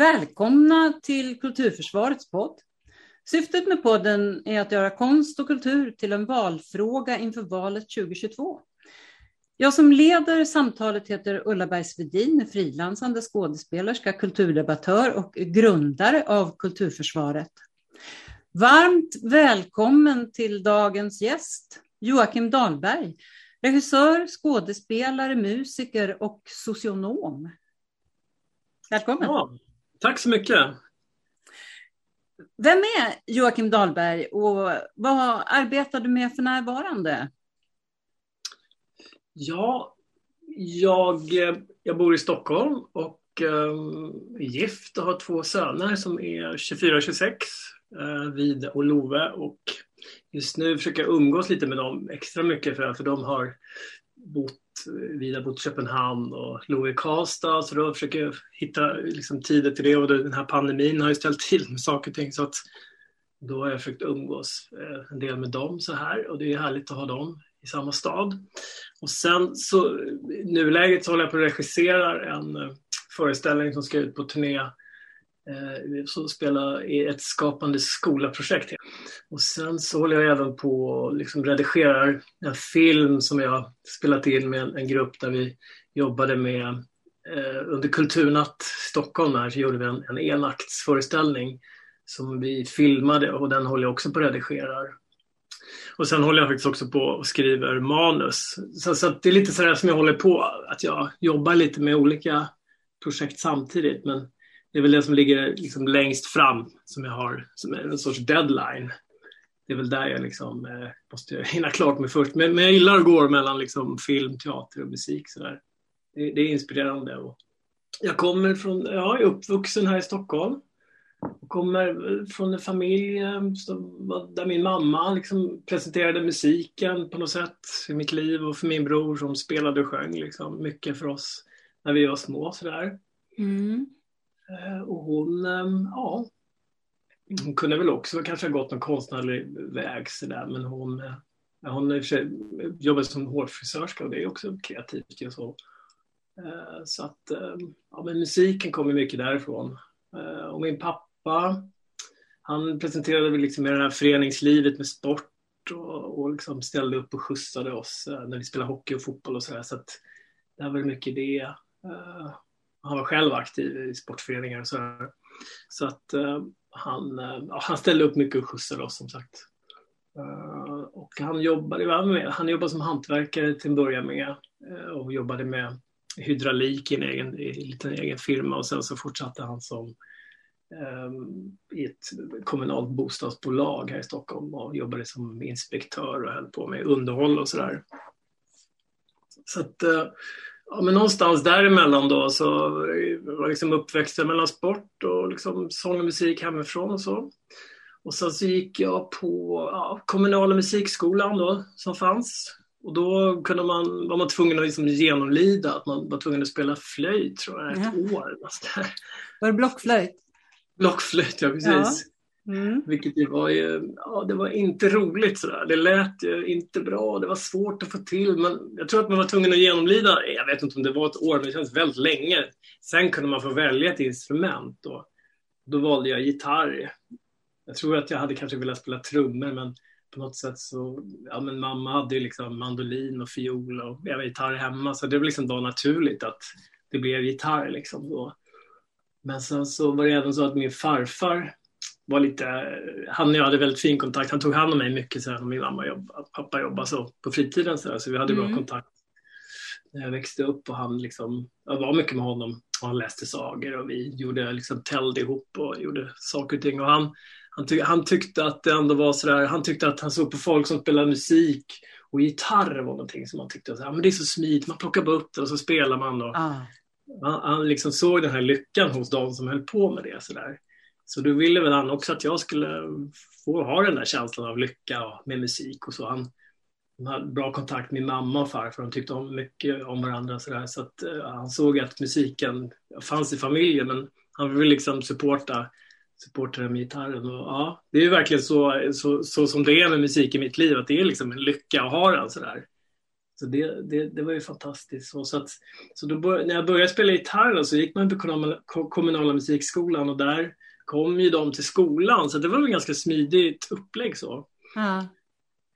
Välkomna till Kulturförsvarets podd. Syftet med podden är att göra konst och kultur till en valfråga inför valet 2022. Jag som leder samtalet heter Ulla Bergsvedin, frilansande skådespelerska, kulturdebattör och grundare av Kulturförsvaret. Varmt välkommen till dagens gäst, Joakim Dahlberg, regissör, skådespelare, musiker och socionom. Välkommen! Ja, tack så mycket! Vem är Joakim Dahlberg och vad arbetar du med för närvarande? Ja, jag, jag bor i Stockholm och är gift och har två söner som är 24 och 26, eh, Vid och Love. Och just nu försöker jag umgås lite med dem extra mycket för, för de har bott, vid har bott i Köpenhamn och Love i Karlstad. Så då försöker jag hitta liksom, tider till det och den här pandemin har ju ställt till med saker och ting. Så att då har jag försökt umgås eh, en del med dem så här och det är härligt att ha dem i samma stad. Och sen så nuläget så håller jag på att regissera en eh, föreställning som ska ut på turné Eh, så som spelar i ett skapande skola-projekt. Och sen så håller jag även på och liksom redigerar en film som jag spelat in med en grupp där vi jobbade med eh, under Kulturnatt Stockholm här så gjorde vi en, en enaktsföreställning som vi filmade och den håller jag också på att redigera. Och sen håller jag faktiskt också på och skriver manus. Så, så det är lite sådär som jag håller på, att jag jobbar lite med olika projekt samtidigt. Men det är väl det som ligger liksom längst fram som jag har som är en sorts deadline. Det är väl där jag liksom, eh, måste hinna klart med först. Men, men jag gillar att gå mellan liksom film, teater och musik. Så där. Det, det är inspirerande. Och jag kommer från, jag är uppvuxen här i Stockholm. Jag kommer eh, från en familj eh, där min mamma liksom presenterade musiken på något sätt i mitt liv och för min bror som spelade och sjöng liksom mycket för oss när vi var små. Sådär. Mm. Eh, och hon, ehm, ja, hon kunde väl också kanske ha gått någon konstnärlig väg sådär men hon, eh, hon i och för sig eh, jobbade som hårfrisörska och det är också kreativt. Och så. så att ehm, ja, men musiken kommer mycket därifrån. Och min pappa. Han presenterade väl liksom det här föreningslivet med sport och, och liksom ställde upp och skjutsade oss när vi spelade hockey och fotboll och sådär. Så att det var mycket det. Han var själv aktiv i sportföreningar och sådär. Så att uh, han, uh, han ställde upp mycket och skjutsade oss som sagt. Eh, och han jobbade, med, han jobbade som hantverkare till en början med och jobbade med hydraulik i en egen, i en liten egen firma och sen så fortsatte han som ehm, i ett kommunalt bostadsbolag här i Stockholm och jobbade som inspektör och höll på med underhåll och sådär. Så att, ja, men någonstans däremellan då så var liksom uppväxten mellan sport och liksom sång och musik hemifrån och så. Och sen så gick jag på ja, kommunala musikskolan då som fanns. Och då kunde man, var man tvungen att liksom genomlida att man var tvungen att spela flöjt tror jag, ett ja. år. Var det blockflöjt? Blockflöjt, ja precis. Mm. Vilket ju var ju, ja det var inte roligt sådär. Det lät ju inte bra, det var svårt att få till. Men jag tror att man var tvungen att genomlida, jag vet inte om det var ett år, men det känns väldigt länge. Sen kunde man få välja ett instrument och då valde jag gitarr. Jag tror att jag hade kanske velat spela trummor men på något sätt så, ja men mamma hade ju liksom mandolin och fiol och jag var gitarr hemma så det var liksom då naturligt att det blev gitarr liksom. Då. Men sen så var det även så att min farfar var lite, han och jag hade väldigt fin kontakt. Han tog hand om mig mycket sen när min mamma jobbade, pappa jobbade så på fritiden så, där, så vi hade mm. bra kontakt när jag växte upp och han liksom, jag var mycket med honom och han läste sagor och vi gjorde liksom täljde ihop och gjorde saker och ting och han, han, tyck, han tyckte att det ändå var sådär, han tyckte att han såg på folk som spelade musik och gitarr var någonting som han tyckte, så men det är så smidigt, man plockar bara upp det och så spelar man. Och, ah han, han liksom såg den här lyckan hos de som höll på med det. Så, där så då ville väl han också att jag skulle få ha den där känslan av lycka och, med musik och så. Han, han hade bra kontakt med mamma och farfar. De tyckte om mycket om varandra. Så, där. så att, uh, han såg att musiken fanns i familjen men han ville liksom supporta supporta med gitarren. Och, ja, det är verkligen så, så, så, som det är med musik i mitt liv, att det är liksom en lycka att ha den sådär. Så det, det, det var ju fantastiskt. Så, att, så då när jag började spela gitarr så gick man på kommunala musikskolan och där kom ju de till skolan. Så det var väl ganska smidigt upplägg så. Ja.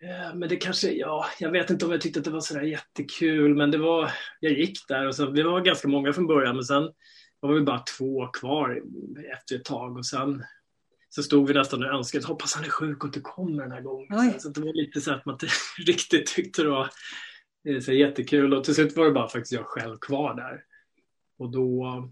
Eh, men det kanske, ja, jag vet inte om jag tyckte att det var sådär jättekul, men det var, jag gick där och så, det var ganska många från början, men sen var vi bara två kvar efter ett tag och sen så stod vi nästan och önskade, hoppas han är sjuk och inte kommer den här gången. Oj. Så det var lite så att man inte riktigt tyckte det var så jättekul och till slut var det bara faktiskt jag själv kvar där. Och då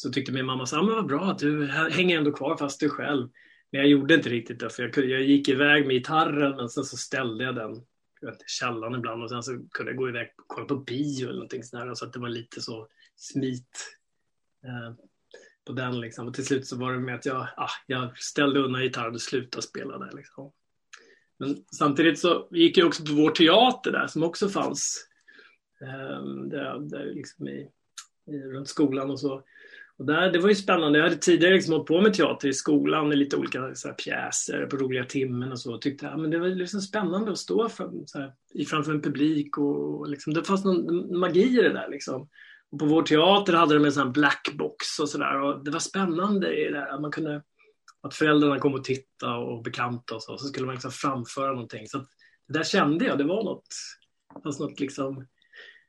så tyckte min mamma så men vad bra att du hänger ändå kvar fast du själv. Men jag gjorde inte riktigt det, för jag, jag gick iväg med gitarren men sen så ställde jag den i källaren ibland och sen så kunde jag gå iväg och kolla på bio eller någonting sådär. Så att det var lite så smit eh, på den liksom. Och till slut så var det med att jag, ah, jag ställde undan gitarren och slutade spela där liksom. Men samtidigt så gick jag också på vår teater där som också fanns eh, där, där liksom i, i, runt skolan och så. Och där, det var ju spännande. Jag hade tidigare liksom hållit på med teater i skolan i lite olika så här, pjäser på roliga timmen och så. Och tyckte ja, men det var liksom spännande att stå för, så här, framför en publik och, och liksom, det fanns någon magi i det där. Liksom. Och på vår teater hade de en sån blackbox och sådär. Det var spännande i det att man kunde att föräldrarna kom och tittade och bekanta och så, så skulle man liksom framföra någonting. Så det där kände jag, det var något, fanns något liksom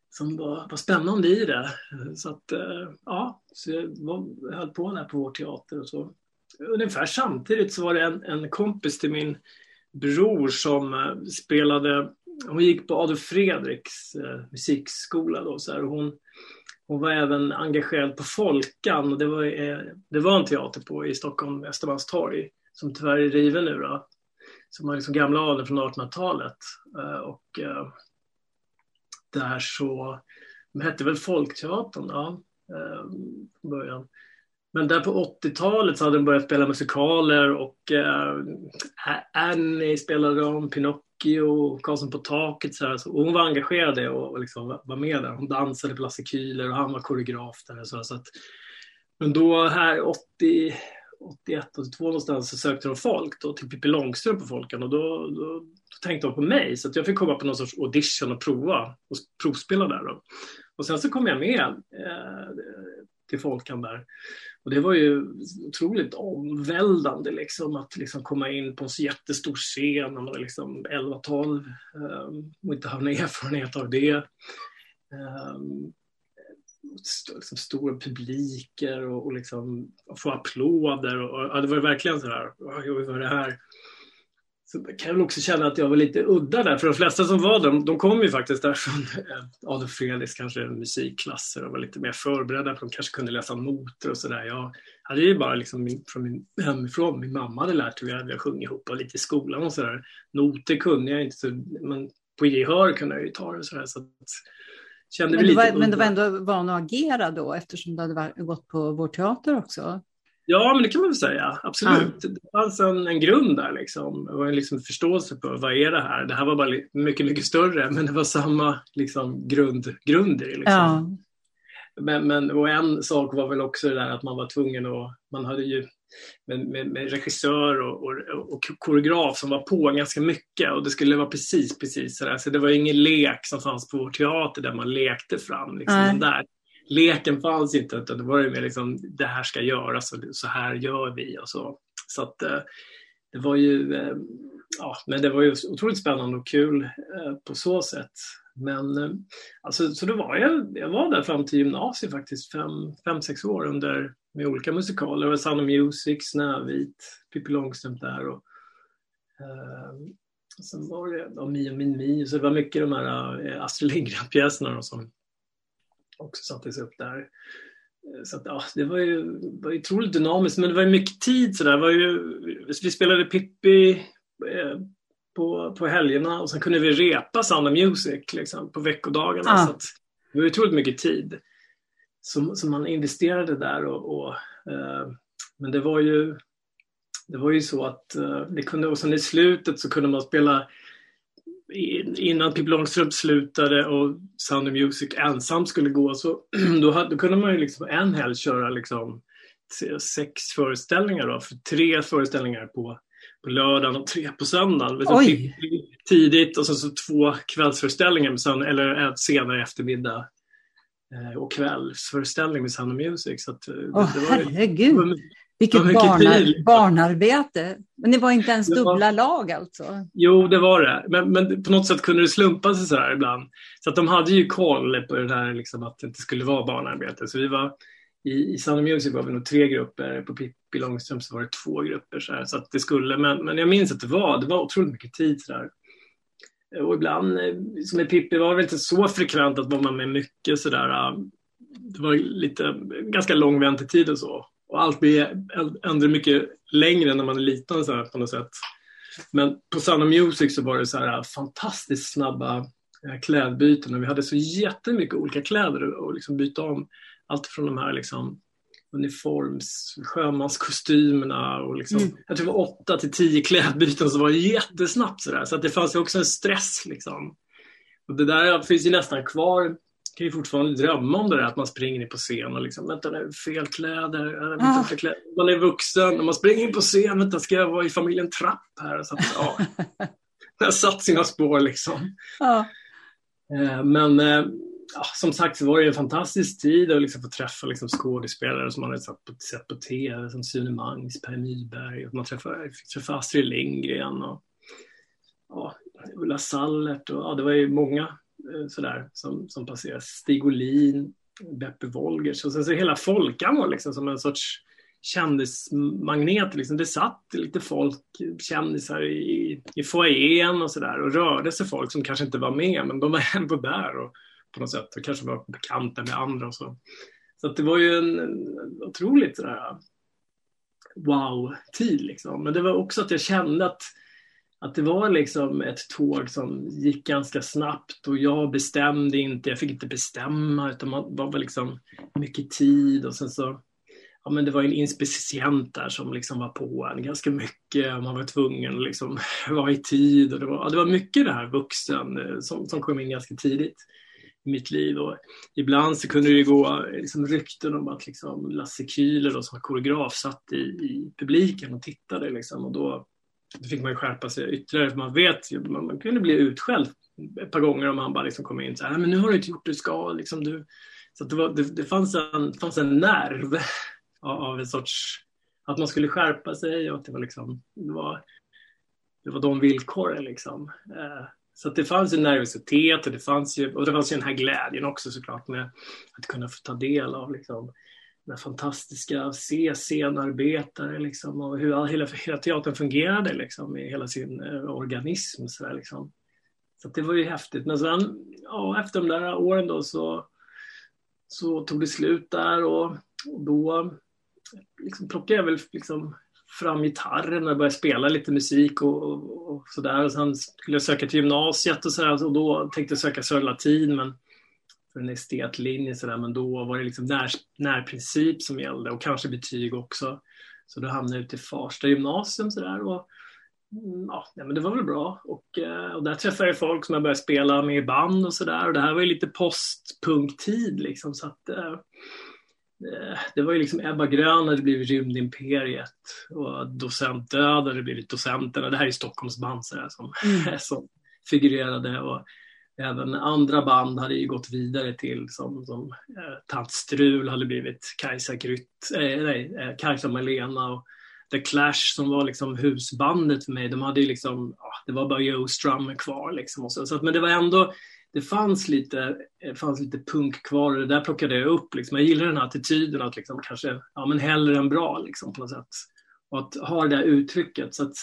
som var, var spännande i det. Så att, eh, ja, så jag, var, höll på där på vår teater och så. Ungefär samtidigt så var det en, en kompis till min bror som eh, spelade, hon gick på Adolf Fredriks eh, musikskola då, så här, och hon, hon var även engagerad på Folkan. Och det, var, det var en teater på i Stockholm, Östermalmstorg, som tyvärr är riven nu. Då, som har liksom gamla adeln från 1800-talet. Och där så, de hette väl Folkteatern ja, ehm, från början. Men där på 80-talet så hade de börjat spela musikaler och eh, Annie spelade om, Pinocchio och Karlsson på taket. Så, här, så hon var engagerad i och, och liksom var med där. Hon dansade på Lasse Kühler och han var koreograf där. Så, så att, men då här 80, 81, 82 någonstans så sökte de folk då till Pippi Långstrump på Folken och då, då, då, tänkte de på mig så att jag fick komma på någon sorts audition och prova och provspela där. Då. Och sen så kom jag med eh, till Folkan där. Och det var ju otroligt omvälvande liksom, att liksom komma in på en så jättestor scen när man var liksom 11-12 eh, och inte ha någon erfarenhet av det. Um, liksom stora publiker och, och liksom få applåder. Och, och, ja, det var verkligen så här, vad är det här? Så kan jag väl också känna att jag var lite udda där, för de flesta som var där, de kom ju faktiskt där från eh, Adolf Fredriks kanske musikklasser och var lite mer förberedda, för de kanske kunde läsa noter och sådär. Jag hade ju bara liksom min, från min, hemifrån, min mamma hade lärt mig, vi hade sjungit ihop och lite i skolan och sådär. Noter kunde jag inte, så, men på gehör kunde jag ju ta det och sådär. Så kände men, du var, men du var ändå van att agera då, eftersom du hade gått på vår teater också? Ja, men det kan man väl säga. Absolut. Ja. Det fanns en, en grund där liksom. Var en liksom förståelse för vad är det här? Det här var bara mycket, mycket större, men det var samma liksom, grund, grund i det. Liksom. Ja. Men, men, och en sak var väl också det där att man var tvungen att, man hade ju med, med, med regissör och, och, och, koreograf som var på ganska mycket och det skulle vara precis, precis sådär. Så det var ingen lek som fanns på vår teater där man lekte fram liksom, där leken fanns inte utan det var ju mer liksom det här ska göras och så här gör vi och så. Så att eh, det var ju, eh, ja, men det var ju otroligt spännande och kul eh, på så sätt. Men alltså, så då var jag, jag var där fram till gymnasiet faktiskt, fem, fem sex år under, med olika musikaler. Det var Sound of Music, Snövit, Pippi Långstrump där och eh, sen var det ja, Mi och Min Mi, så det var mycket de här Astrid Lindgren-pjäserna som också sattes upp där. Eh, så att, ja, det var ju, var ju otroligt dynamiskt, men det var ju mycket tid sådär. Var ju, vi spelade Pippi eh, på, på helgerna och sen kunde vi repa Sound of Music liksom, på veckodagarna. Ah. Så att, det var otroligt mycket tid som, som man investerade där. Och, och eh, men det var ju det var ju så att eh, det kunde, och sen i slutet så kunde man spela innan Pippi Långstrump slutade och Sound of Music ensam skulle gå så då, hade, då kunde man ju liksom en helg köra liksom sex föreställningar då, för tre föreställningar på på lördagen och tre på söndagen. Oj. Tidigt och sen så två kvällsföreställningar sen, eller senare eftermiddag eh, och kvällsföreställning med Sound of Music. Så att, oh, det var, herregud! Det var, vilket barnar, barnarbete. Men det var inte ens dubbla var, lag alltså? Jo, det var det. Men, men på något sätt kunde det slumpa sig så här ibland. Så att de hade ju koll på det där liksom, att det inte skulle vara barnarbete. Så vi var, i, i Sound Music var vi nog tre grupper. På Pippi Långstrump så var det två grupper. Så, här, så att det skulle, men, men jag minns att det var, det var otroligt mycket tid. Så där. Och ibland, eh, som i Pippi var det inte så frekvent att vara med mycket sådär. Det var lite, ganska lång väntetid och så. Och allt blir ändå mycket längre när man är liten så här, på något sätt. Men på Sound of Music så var det så här fantastiskt snabba eh, klädbyten och vi hade så jättemycket olika kläder att liksom byta om. Allt från de här liksom uniforms, sjömanskostymerna och liksom, mm. jag tror det var åtta till tio klädbyten som var jättesnabbt sådär. Så att det fanns ju också en stress liksom. Och det där finns ju nästan kvar kan ju fortfarande drömma om det där att man springer in på scen och liksom, vänta nu, fel kläder, ah. fel kläder. man är vuxen och man springer in på scen, vänta ska jag vara i familjen Trapp här? Så att, ja. Det har satt sina spår liksom. Ah. Men eh, ja, som sagt så var det en fantastisk tid att liksom få träffa liksom skådespelare som man hade sett på, sett på tv, som Sune Mangs, Per Nyberg, och man träffade, fick träffa Astrid Lindgren och ja, Ulla Sallert och ja, det var ju många Eh, Eh, sådär, som, som passerar. Stig Olin, Beppe Wolgers och sen så hela Folkan var liksom som en sorts kändismagnet. Liksom. Det satt lite folk, kändisar i, i foajén och sådär och rörde sig folk som kanske inte var med men de var ändå där och på något sätt och kanske var bekanta med andra och så. Så det var ju en, en otroligt sådär wow-tid liksom. Men det var också att jag kände att att det var liksom ett tåg som gick ganska snabbt och jag bestämde inte, jag fick inte bestämma utan man var liksom mycket tid och sen så ja men det var en inspicient där som liksom var på en ganska mycket, man var tvungen att liksom vara i tid och det var, ja, det var mycket det här vuxen eh, som, som kom in ganska tidigt i mitt liv och ibland så kunde det gå eh, liksom rykten om att liksom Lasse Kühler då, som var koreograf satt i, i publiken och tittade liksom och då då fick man skärpa sig ytterligare. För man vet ju, man, man kunde bli utskälld ett par gånger om man bara liksom kom in så här, ah, men nu har du inte gjort det du ska. Liksom, du. Så det, var, det, det, fanns en, fanns en nerv av, av en sorts, att man skulle skärpa sig och att det var liksom, det var, det var de villkoren liksom. Eh, så det fanns en nervositet och det fanns ju, och det fanns ju den här glädjen också såklart med att kunna få ta del av liksom, den fantastiska scenarbetare liksom, och hur hela, hela teatern fungerade liksom, i hela sin eh, organism. Så, där, liksom. så det var ju häftigt. Men sen ja, efter de där åren då så, så tog det slut där och, och då liksom, plockade jag väl liksom, fram gitarren och började spela lite musik och, och, och sådär. sen skulle jag söka till gymnasiet och sådär och då tänkte jag söka Södra Latin men för en estetlinje sådär, men då var det liksom när, närprincip som gällde och kanske betyg också. Så då hamnade jag ute i Farsta gymnasium sådär och mm, ja, men det var väl bra. Och, eh, och där träffade jag folk som jag började spela med i band och sådär. Och det här var ju lite postpunktid liksom så att eh, eh, det var ju liksom Ebba Grön hade blivit Rymdimperiet och Docent Död hade blivit Docenterna. Det här är Stockholmsband sådär, som, mm. som figurerade. Och Även andra band hade ju gått vidare till som, som eh, Tant Strul hade blivit Kajsa Grytt, eh, nej, eh, Kajsa Malena och The Clash som var liksom husbandet för mig. De hade ju liksom, ja, det var bara Joe Strummer kvar liksom. Och så, så att, men det var ändå, det fanns lite, eh, fanns lite punk kvar och det där plockade jag upp. Liksom. Jag gillar den här attityden att liksom kanske, ja men hellre än bra liksom på något sätt. Och att ha det där uttrycket. Så att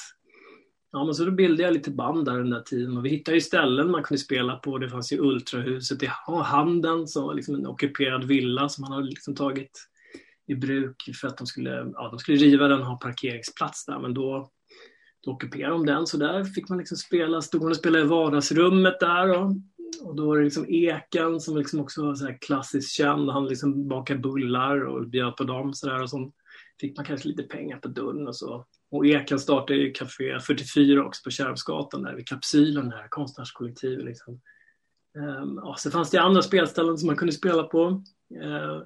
Ja, men så då bildade jag lite band där den där tiden och vi hittade ju ställen man kunde spela på. Det fanns ju Ultrahuset i Handen som var liksom en ockuperad villa som man hade liksom tagit i bruk för att de skulle, ja, de skulle riva den och ha parkeringsplats där. Men då, då ockuperade de den så där fick man liksom spela, stod man och spelade i vardagsrummet där. Och, och då var det liksom Eken som liksom också var så här klassiskt känd. Han liksom bakade bullar och bjöd på dem så där, och så fick man kanske lite pengar på dörren och så. Och Eken startade ju Café 44 också på Kärvsgatan där vid Kapsylen, konstnärskollektivet. Liksom. Um, ja, så fanns det andra spelställen som man kunde spela på. Eh,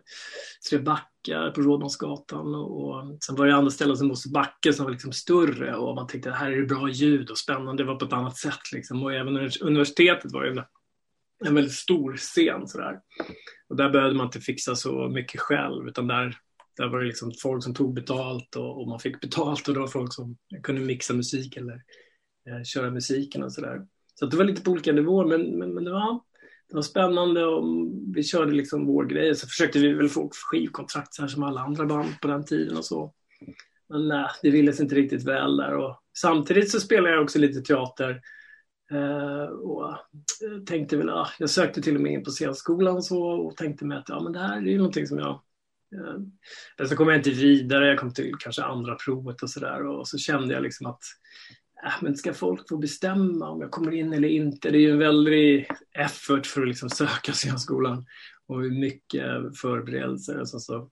Tre backar på Rådmansgatan och, och sen var det andra ställen som Mosebacke som var liksom större och man tänkte här är det bra ljud och spännande, det var på ett annat sätt liksom. Och även universitetet var ju en, en väldigt stor scen sådär. Och där behövde man inte fixa så mycket själv utan där, där var det liksom folk som tog betalt och, och man fick betalt och det var folk som kunde mixa musik eller eh, köra musiken och sådär. Så det var lite på olika nivåer men, men, men det var det var spännande och vi körde liksom vår grej. Så försökte vi väl få skivkontrakt så här som alla andra band på den tiden och så. Men nej, det ville sig inte riktigt väl där. Och samtidigt så spelade jag också lite teater. Eh, och eh, tänkte väl, ah, jag sökte till och med in på scenskolan och så och tänkte mig att ja, men det här är ju någonting som jag men så kom jag inte vidare, jag kom till kanske andra provet och sådär och så kände jag liksom att äh, men ska folk få bestämma om jag kommer in eller inte? Det är ju en väldig effort för att liksom söka scenskolan och mycket förberedelser och så, så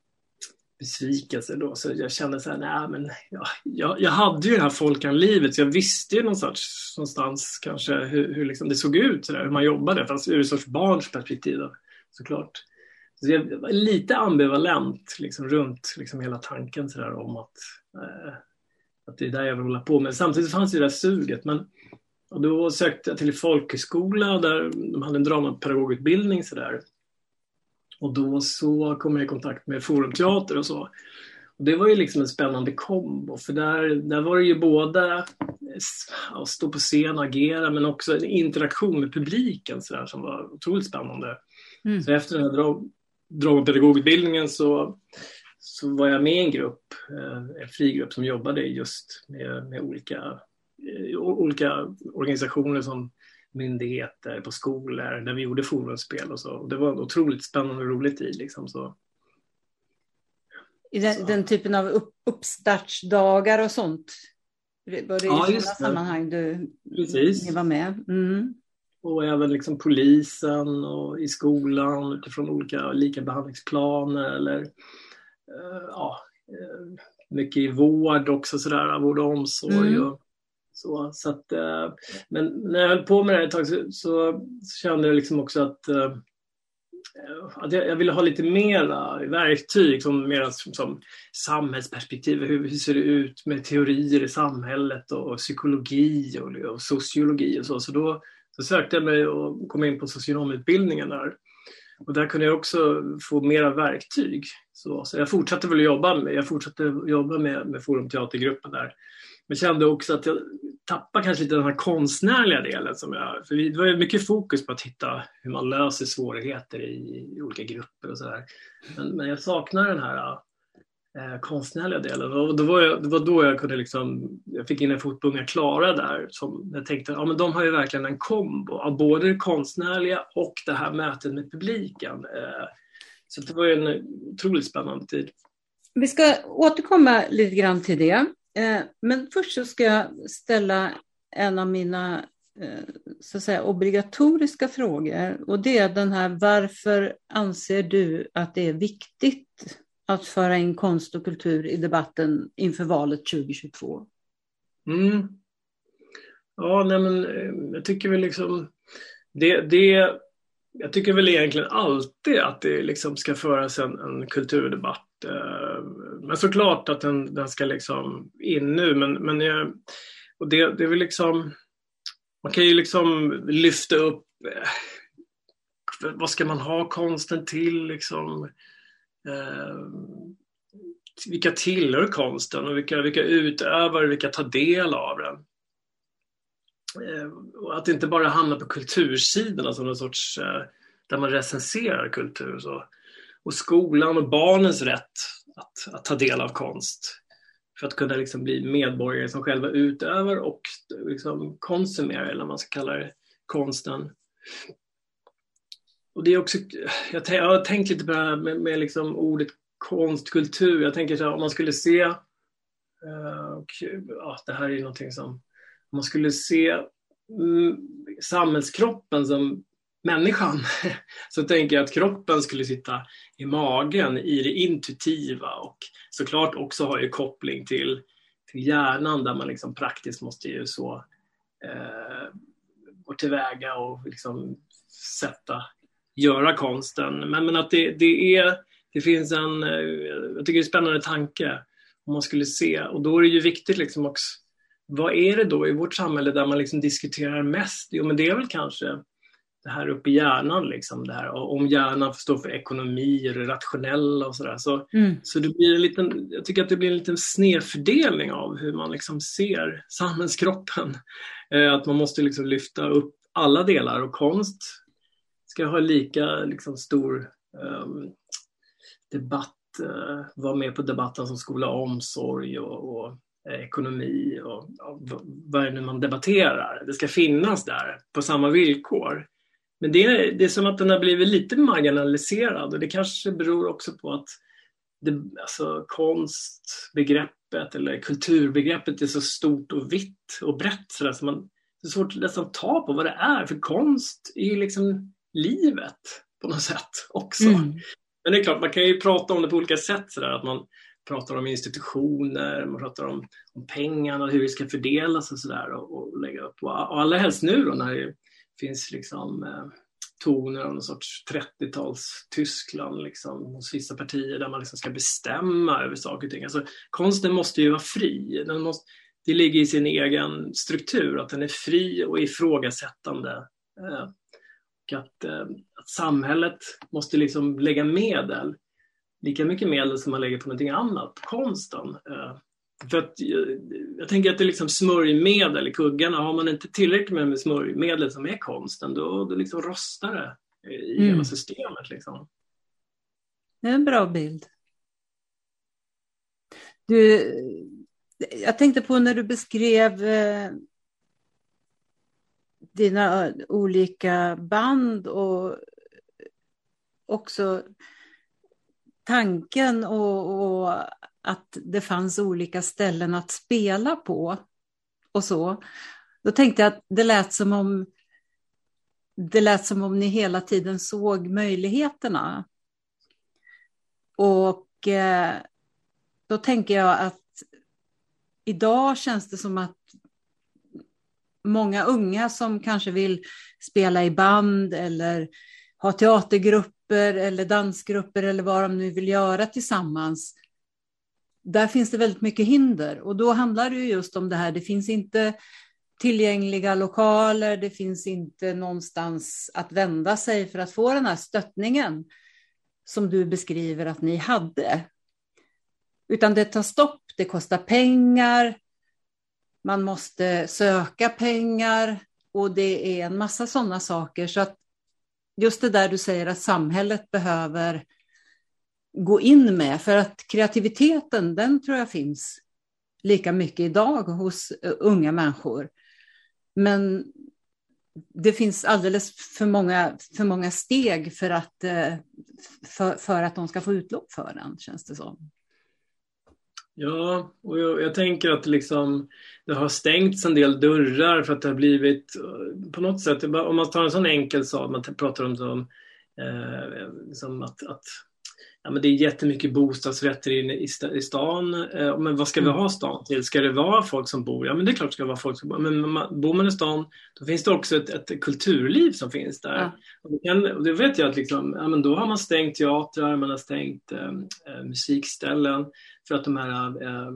besvikelse då. Så jag kände så här, nej men ja, jag, jag hade ju det här folkanlivet så jag visste ju någonstans, någonstans kanske hur, hur liksom det såg ut, så där, hur man jobbade, fast ur ett sorts barns perspektiv då, såklart. Så jag var lite ambivalent liksom, runt liksom, hela tanken så där, om att eh, att det är där jag vill hålla på. Men samtidigt fanns det där suget. Men, och då sökte jag till folkhögskola där de hade en dramapedagogutbildning sådär. Och då så kom jag i kontakt med Forumteater och så. Och det var ju liksom en spännande kombo för där, där var det ju både att stå på scen och agera men också en interaktion med publiken så där, som var otroligt spännande. Mm. Så efter den här dramapedagogutbildningen så så var jag med i en grupp, eh, en frigrupp som jobbade just med, med olika, eh, olika organisationer som myndigheter, på skolor, där vi gjorde forumspel och så. Och det var otroligt spännande och roligt i liksom så. I den, den typen av upp, uppstartsdagar och sånt? Var det ja, i sådana sammanhang du Precis. var med? Mm. Och även liksom polisen och i skolan utifrån olika likabehandlingsplaner eller Eh, ja, eh, mycket i vård också sådär, vård och omsorg. Mm. Och, så, så att, eh, men när jag höll på med det ett tag så, så, så kände jag liksom också att, att jag, jag, ville ha lite mera verktyg, som mera som, som samhällsperspektiv. Hur, hur, ser det ut med teorier i samhället och, och psykologi och, och, sociologi och så. Så då så sökte jag mig och kom in på socionomutbildningen där. Och där kunde jag också få mera verktyg. Så, så jag fortsatte väl jobba med, jag fortsatte jobba med, med Forumteatergruppen där. Men kände också att jag tappade kanske lite den här konstnärliga delen. Som jag, för det var mycket fokus på att hitta hur man löser svårigheter i, i olika grupper och sådär. Men, men jag saknar den här eh, konstnärliga delen. Och då var jag, det var då jag kunde liksom, jag fick in en fot på Unga Klara där som jag tänkte, ja men de har ju verkligen en kombo av både det konstnärliga och det här mötet med publiken. Eh, så det var ju en otroligt spännande tid. Vi ska återkomma lite grann till det. Eh, men först så ska jag ställa en av mina eh, så att säga, obligatoriska frågor. Och det är den här, varför anser du att det är viktigt att föra in konst och kultur i debatten inför valet 2022? Mm. Ja, nej men eh, jag tycker väl liksom det, det, jag tycker väl egentligen alltid att det liksom ska föras en, en kulturdebatt. Eh, men såklart att den, den ska liksom in nu, men, men jag, och det, det är väl liksom, man kan ju liksom lyfta upp eh, vad ska man ha konsten till liksom? Eh, vilka tillhör konsten och vilka, vilka och vilka tar del av den? Eh, och att inte bara hamna på kultursidorna som någon sorts eh, där man recenserar kultur. Så. Och skolan och barnens rätt att, att ta del av konst för att kunna liksom bli medborgare som själva utövar och liksom konsumerar, eller vad man ska kalla det, konsten. Och det är också, jag, jag har tänkt lite på det här med, med liksom ordet konstkultur. Jag tänker så här, om man skulle se, uh, och, ja, det här är någonting som, om man skulle se mm, samhällskroppen som människan så tänker jag att kroppen skulle sitta i magen i det intuitiva och såklart också har ju koppling till, till hjärnan där man liksom praktiskt måste ju så eh, gå tillväga och liksom sätta göra konsten. Men, men att det, det, är, det finns en, eh, jag tycker det är en spännande tanke om man skulle se. Och då är det ju viktigt liksom också, vad är det då i vårt samhälle där man liksom diskuterar mest? Jo men det är väl kanske det här uppe i hjärnan, liksom, det här, om hjärnan står för ekonomi och det rationella och sådär. Så, mm. så det blir en liten, jag tycker att det blir en liten snedfördelning av hur man liksom ser samhällskroppen. Eh, att man måste liksom lyfta upp alla delar och konst ska ha lika liksom, stor um, debatt, uh, vara med på debatten som skola omsorg och, och eh, ekonomi och, och vad är det nu man debatterar. Det ska finnas där på samma villkor. Men det är, det är som att den har blivit lite marginaliserad och det kanske beror också på att det, alltså, konstbegreppet eller kulturbegreppet är så stort och vitt och brett så, så man, det är svårt att nästan ta på vad det är. För konst är ju liksom livet på något sätt också. Mm. Men det är klart, man kan ju prata om det på olika sätt. Så där, att man pratar om institutioner, man pratar om, om pengarna och hur det ska fördelas och sådär och, och lägga upp. Och, och allra helst nu då när det finns liksom eh, toner av någon sorts 30-tals Tyskland liksom, hos vissa partier där man liksom ska bestämma över saker och ting. Alltså, konsten måste ju vara fri. Den måste, det ligger i sin egen struktur, att den är fri och ifrågasättande. Eh, och att, eh, att samhället måste liksom lägga medel, lika mycket medel som man lägger på någonting annat, på konsten. Eh, för att, jag tänker att det är liksom smörjmedel i kuggarna. Har man inte tillräckligt med smörjmedel som är konsten, då, då liksom rostar det i mm. hela systemet. Liksom. Det är en bra bild. Du, jag tänkte på när du beskrev eh, dina olika band och också tanken och, och, att det fanns olika ställen att spela på och så. Då tänkte jag att det lät som om det lät som om ni hela tiden såg möjligheterna. Och eh, då tänker jag att idag känns det som att många unga som kanske vill spela i band eller ha teatergrupper eller dansgrupper eller vad de nu vill göra tillsammans. Där finns det väldigt mycket hinder och då handlar det just om det här. Det finns inte tillgängliga lokaler, det finns inte någonstans att vända sig för att få den här stöttningen som du beskriver att ni hade. Utan det tar stopp, det kostar pengar, man måste söka pengar och det är en massa sådana saker. Så att just det där du säger att samhället behöver gå in med, för att kreativiteten, den tror jag finns lika mycket idag hos eh, unga människor. Men det finns alldeles för många, för många steg för att, eh, för, för att de ska få utlopp för den, känns det som. Ja, och jag, jag, tänker att liksom, det har stängts en del dörrar för att det har blivit eh, på något sätt, om man tar en sån enkel sak, man pratar om som, eh, liksom att, att ja, men det är jättemycket bostadsrätter i, i, i stan. Eh, men vad ska vi mm. ha stan till? Ska det vara folk som bor? Ja, men det är klart det ska vara folk som bor. Men man, bor man i stan, då finns det också ett, ett kulturliv som finns där. Ja. Och, det och det vet jag att liksom, ja, men då har man stängt teatrar, man har stängt eh, eh musikställen för att de här eh,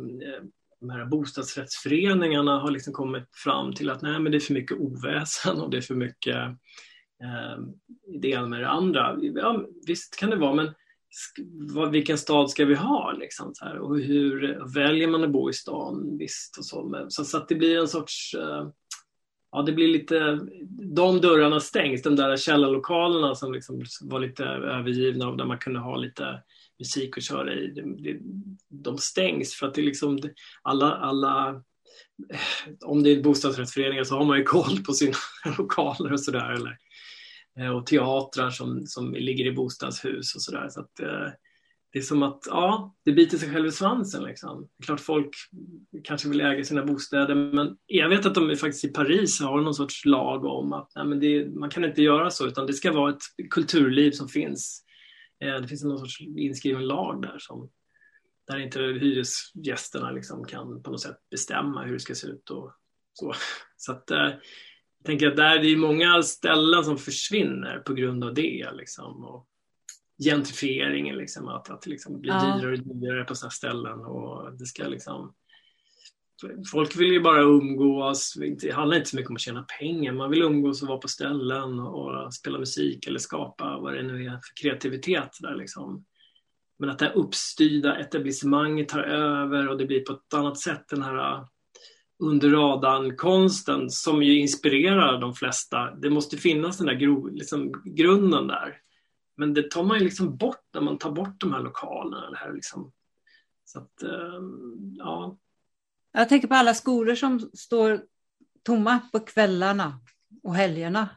de här bostadsrättsföreningarna har liksom kommit fram till att nej, men det är för mycket oväsen och det är för mycket eh, det ena med det andra. Ja, visst kan det vara, men vilken stad ska vi ha? Liksom, så här, och hur väljer man att bo i stan? Visst, och så. Så, så att det blir en sorts... Eh, ja, det blir lite... De dörrarna stängs, de där källarlokalerna som liksom var lite övergivna och där man kunde ha lite musik att köra i. De, de stängs för att det är liksom alla, alla eh, om det är bostadsrättsföreningar så har man ju koll på sina lokaler och sådär. Eh, och teatrar som, som ligger i bostadshus och sådär. Så att, eh, det är som att ja, det biter sig själv i svansen. Liksom. Det är klart folk kanske vill äga sina bostäder men jag vet att de faktiskt i Paris har någon sorts lag om att nej, men det, man kan inte göra så utan det ska vara ett kulturliv som finns. Eh, det finns någon sorts inskriven lag där som där inte hyresgästerna liksom kan på något sätt bestämma hur det ska se ut och så. så att, eh, tänker att där, det är många ställen som försvinner på grund av det. Liksom, och gentrifieringen, liksom, att, att det liksom blir ja. dyrare och dyrare på sådana ställen. Och det ska liksom, folk vill ju bara umgås. Det handlar inte så mycket om att tjäna pengar. Man vill umgås och vara på ställen och spela musik eller skapa vad det nu är för kreativitet. Där liksom. Men att det här uppstyrda etablissemanget tar över och det blir på ett annat sätt den här under radarn-konsten som ju inspirerar de flesta. Det måste finnas den där gro, liksom, grunden där. Men det tar man ju liksom bort när man tar bort de här lokalerna. Det här liksom. Så att, ehm, ja. Jag tänker på alla skolor som står tomma på kvällarna och helgerna.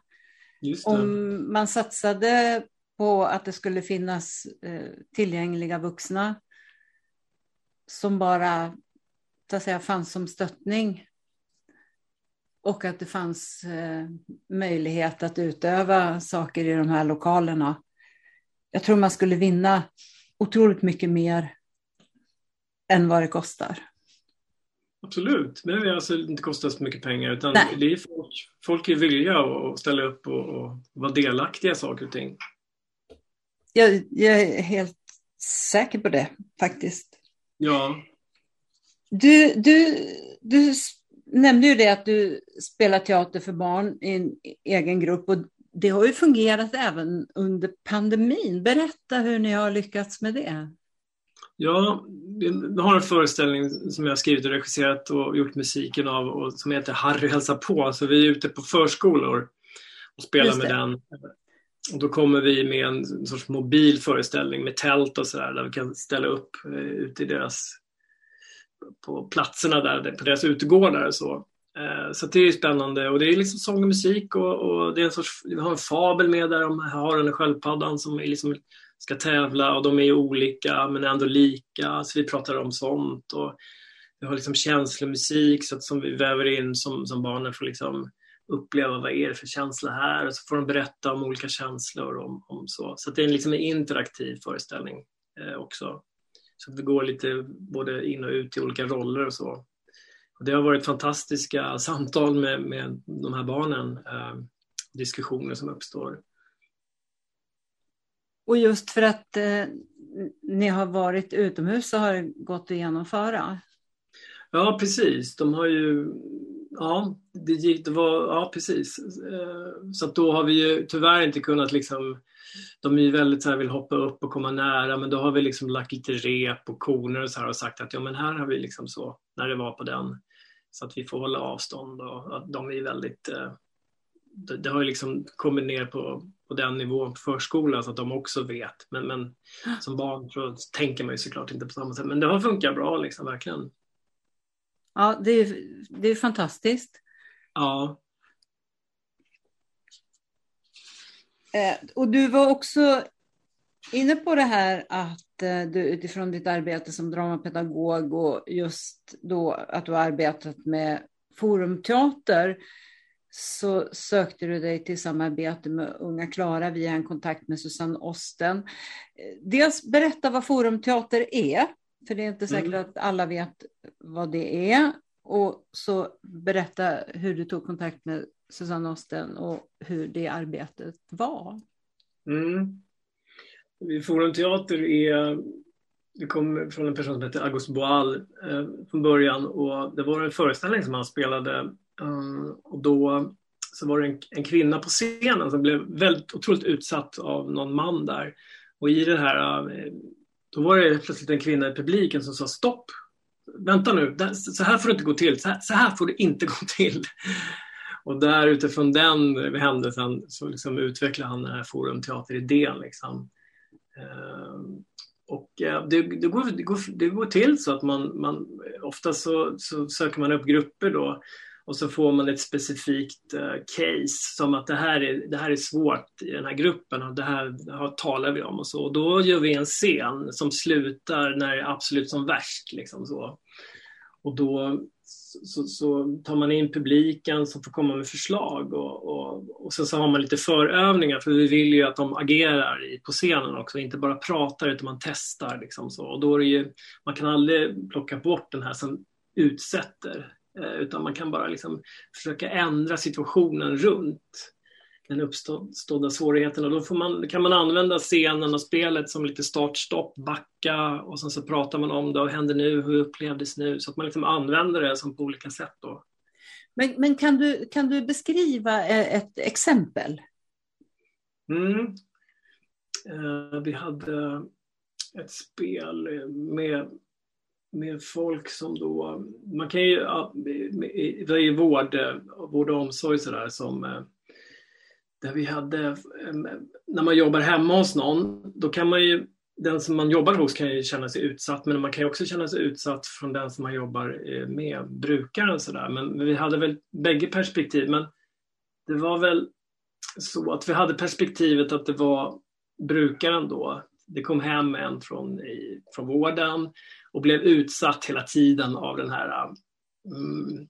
Om man satsade på att det skulle finnas eh, tillgängliga vuxna som bara så att säga, fanns som stöttning och att det fanns eh, möjlighet att utöva saker i de här lokalerna. Jag tror man skulle vinna otroligt mycket mer än vad det kostar. Absolut, men det alltså inte kostar så mycket pengar utan Nej. det är folk, folk är villiga att ställa upp och, och vara delaktiga i saker och ting. Jag, jag, är helt säker på det faktiskt. Ja. Du, du, du nämnde ju det att du spelar teater för barn i en egen grupp och det har ju fungerat även under pandemin. Berätta hur ni har lyckats med det. Ja, vi har en föreställning som jag har skrivit och regisserat och gjort musiken av och som heter Harry hälsar på. Så vi är ute på förskolor och spelar med den. Och då kommer vi med en sorts mobil föreställning med tält och sådär där vi kan ställa upp eh, ute i deras på platserna där, på deras utegårdar. Så. Eh, så det är spännande och det är liksom sång och musik och, och det är en sorts, vi har en fabel med där om haren och sköldpaddan som är liksom ska tävla och de är olika men ändå lika. Så vi pratar om sånt och vi har liksom känslomusik så att, som vi väver in som, som barnen får liksom uppleva vad är det för känsla här och så får de berätta om olika känslor. Om, om så så det är liksom en interaktiv föreställning eh, också. Så att vi går lite både in och ut i olika roller och så. Och det har varit fantastiska samtal med, med de här barnen, eh, diskussioner som uppstår. Och just för att eh, ni har varit utomhus så har det gått att genomföra? Ja, precis. De har ju Ja, det gick, det var, ja precis. Eh, så då har vi ju tyvärr inte kunnat liksom, de är ju väldigt så här, vill hoppa upp och komma nära men då har vi liksom lagt lite rep och koner och så här och sagt att ja men här har vi liksom så, när det var på den, så att vi får hålla avstånd och att de är väldigt, eh, det, det har ju liksom kommit ner på, på den nivån på förskolan så att de också vet. Men, men som barn så tänker man ju såklart inte på samma sätt. Men det har funkat bra liksom, verkligen. Ja, det är, det är fantastiskt. Ja. Eh, och du var också inne på det här att eh, du utifrån ditt arbete som dramapedagog och just då att du har arbetat med forumteater så sökte du dig till samarbete med Unga Klara via en kontakt med Susanne Osten. Eh, dels berätta vad forumteater är, för det är inte säkert mm. att alla vet vad det är. Och så berätta hur du tog kontakt med Susanne Osten och hur det arbetet var. Mm. Forum Teater är, det kom från en person som heter August Boal eh, från början och det var en föreställning som han spelade um, och då så var det en, en, kvinna på scenen som blev väldigt otroligt utsatt av någon man där. Och i det här eh, då var det plötsligt en kvinna i publiken som sa stopp. Vänta nu, så här får det inte gå till. Så här, så här får det inte gå till. Och där utifrån den händelsen så liksom utvecklade han den här forumteateridén. Liksom. Eh, och eh, det, det, går, det, går, det går till så att man, man ofta så, så söker man upp grupper då och så får man ett specifikt uh, case som att det här, är, det här är svårt i den här gruppen och det här, det här talar vi om och så. Och då gör vi en scen som slutar när det är absolut som värst. Liksom så. Och då så, så, tar man in publiken som får komma med förslag och, och, och sen så har man lite förövningar för vi vill ju att de agerar på scenen också, inte bara pratar utan man testar. Liksom så. Och då är det ju, man kan aldrig plocka bort den här som utsätter utan man kan bara liksom försöka ändra situationen runt den uppstådda svårigheten. Och då man, kan man använda scenen och spelet som lite start-stopp, backa och sen så pratar man om det. Vad händer nu? Hur upplevdes nu? Så att man liksom använder det som på olika sätt. Då. Men, men kan, du, kan du beskriva eh, ett exempel? Mm. Uh, vi hade ett spel med, med folk som då... Man kan ju... Det är ju vård, vård och omsorg sådär som eh, där vi hade, när man jobbar hemma hos någon, då kan man ju, den som man jobbar hos kan ju känna sig utsatt, men man kan ju också känna sig utsatt från den som man jobbar eh, med, brukaren sådär. Men vi hade väl bägge perspektiv, men det var väl så att vi hade perspektivet att det var brukaren då. Det kom hem en från, i, från vården och blev utsatt hela tiden av den här mm,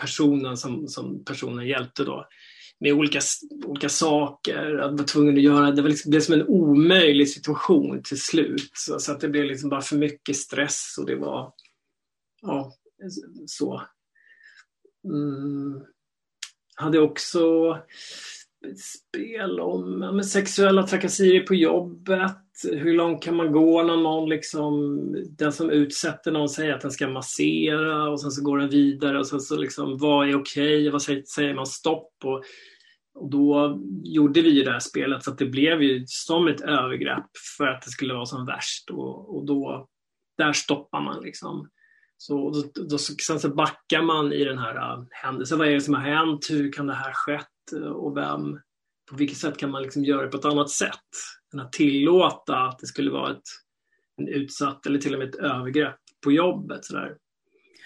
personen som, som personen hjälpte då med olika, olika saker, att vara tvungen att göra, det var liksom, blev som en omöjlig situation till slut. Så, så, att det blev liksom bara för mycket stress och det var, ja, så. Mm. Hade också spel om sexuella trakasserier på jobbet. Hur långt kan man gå när någon liksom, den som utsätter någon säger att den ska massera och sen så går den vidare och sen så liksom, vad är okej? Okay? Vad säger, säger, man stopp? Och, och då gjorde vi det här spelet så att det blev ju som ett övergrepp för att det skulle vara som värst och, och då, där stoppar man liksom. Så då, då, sen så backar man i den här äh, händelsen. Vad är det som har hänt? Hur kan det här skett? Och vem, på vilket sätt kan man liksom göra det på ett annat sätt? Än att tillåta att det skulle vara ett, en utsatt eller till och med ett övergrepp på jobbet. Så där.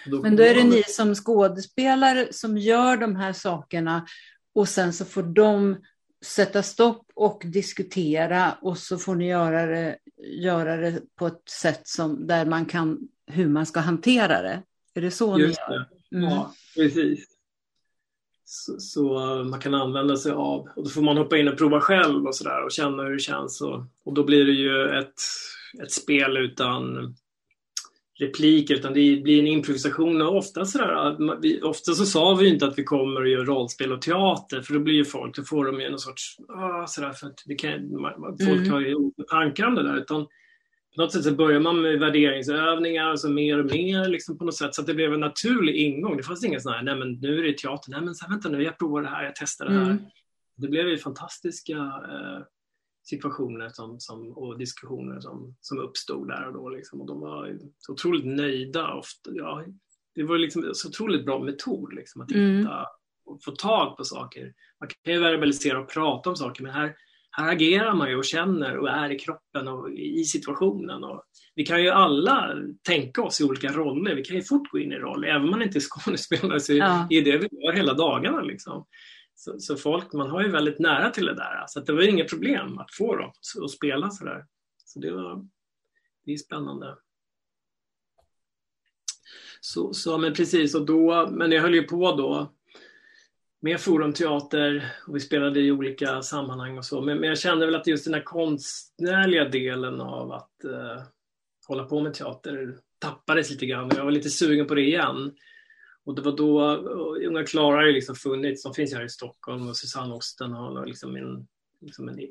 Då Men då är det ni som skådespelare som gör de här sakerna och sen så får de sätta stopp och diskutera och så får ni göra det, göra det på ett sätt som, där man kan, hur man ska hantera det. Är det så Just ni gör? Mm. Ja, precis. Så, så, man kan använda sig av, och då får man hoppa in och prova själv och sådär och känna hur det känns. Och, och då blir det ju ett, ett spel utan repliker utan det blir en improvisation. Och ofta, sådär, vi, ofta så sa vi inte att vi kommer och gör rollspel och teater för då blir ju folk, då får de ju någon sorts, ah, sådär, för att det kan, folk mm. har ju tankar om det där. Utan på något sätt så börjar man med värderingsövningar, alltså mer och mer liksom på något sätt. Så att det blev en naturlig ingång. Det fanns inga sådana här, nej men nu är det teater, nej men så här, vänta nu, jag provar det här, jag testar det här. Mm. Det blev ju fantastiska eh, situationer som, som, och diskussioner som, som uppstod där och då. Liksom. Och de var så otroligt nöjda. Ofta, ja, det var liksom en så otroligt bra metod liksom, att mm. hitta och få tag på saker. Man kan ju verbalisera och prata om saker men här, här agerar man ju och känner och är i kroppen och i situationen. Och vi kan ju alla tänka oss i olika roller. Vi kan ju fort gå in i roller. Även om man inte är skådespelare så ja. är det vi gör hela dagarna. Liksom. Så, så, folk, man har ju väldigt nära till det där. Så det var inget problem att få dem att spela sådär. Så det var det är spännande. Så, så men precis, och då, men jag höll ju på då med Forumteater och vi spelade i olika sammanhang och så. Men, men jag kände väl att just den här konstnärliga delen av att eh, hålla på med teater tappades lite grann. och Jag var lite sugen på det igen. Och det var då, eh, Unga Klara har ju liksom funnits, de finns här i Stockholm och Susanne Osten har liksom en, liksom en eh,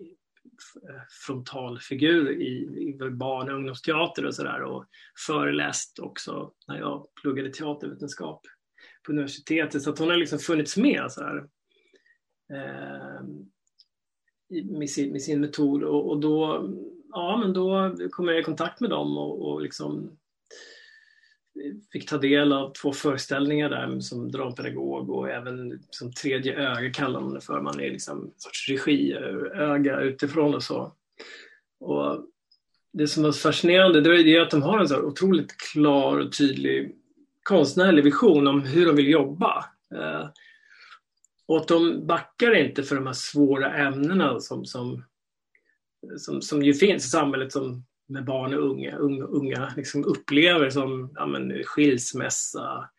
frontalfigur i, i barn och ungdomsteater och sådär och föreläst också när jag pluggade teatervetenskap på universitetet. Så att hon har liksom funnits med så här, eh, med, sin, med sin metod och, och, då, ja, men då kom jag i kontakt med dem och, och liksom fick ta del av två föreställningar där som drampedagog och även som tredje öga kallar man det för. Man är liksom en sorts regiöga utifrån och så. Och det som var fascinerande det är att de har en så otroligt klar och tydlig konstnärlig vision om hur de vill jobba. Eh, och att de backar inte för de här svåra ämnena som, som, som, som ju finns i samhället som med barn och unga, unga, unga liksom upplever som ja, men, skilsmässa,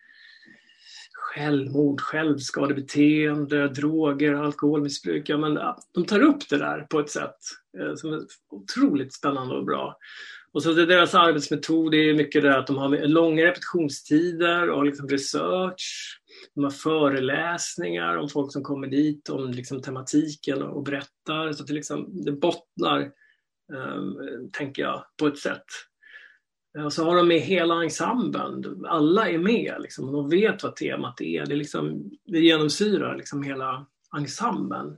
självmord, självskadebeteende, droger, alkoholmissbruk. Ja, men, ja, de tar upp det där på ett sätt eh, som är otroligt spännande och bra. Och så det deras arbetsmetod är mycket det att de har långa repetitionstider och liksom research. De har föreläsningar om folk som kommer dit om liksom tematiken och berättar. Så att det, liksom, det bottnar, eh, tänker jag, på ett sätt. Eh, och så har de med hela ensemblen. Alla är med liksom, och de vet vad temat är. Det, liksom, det genomsyrar liksom hela ensemblen.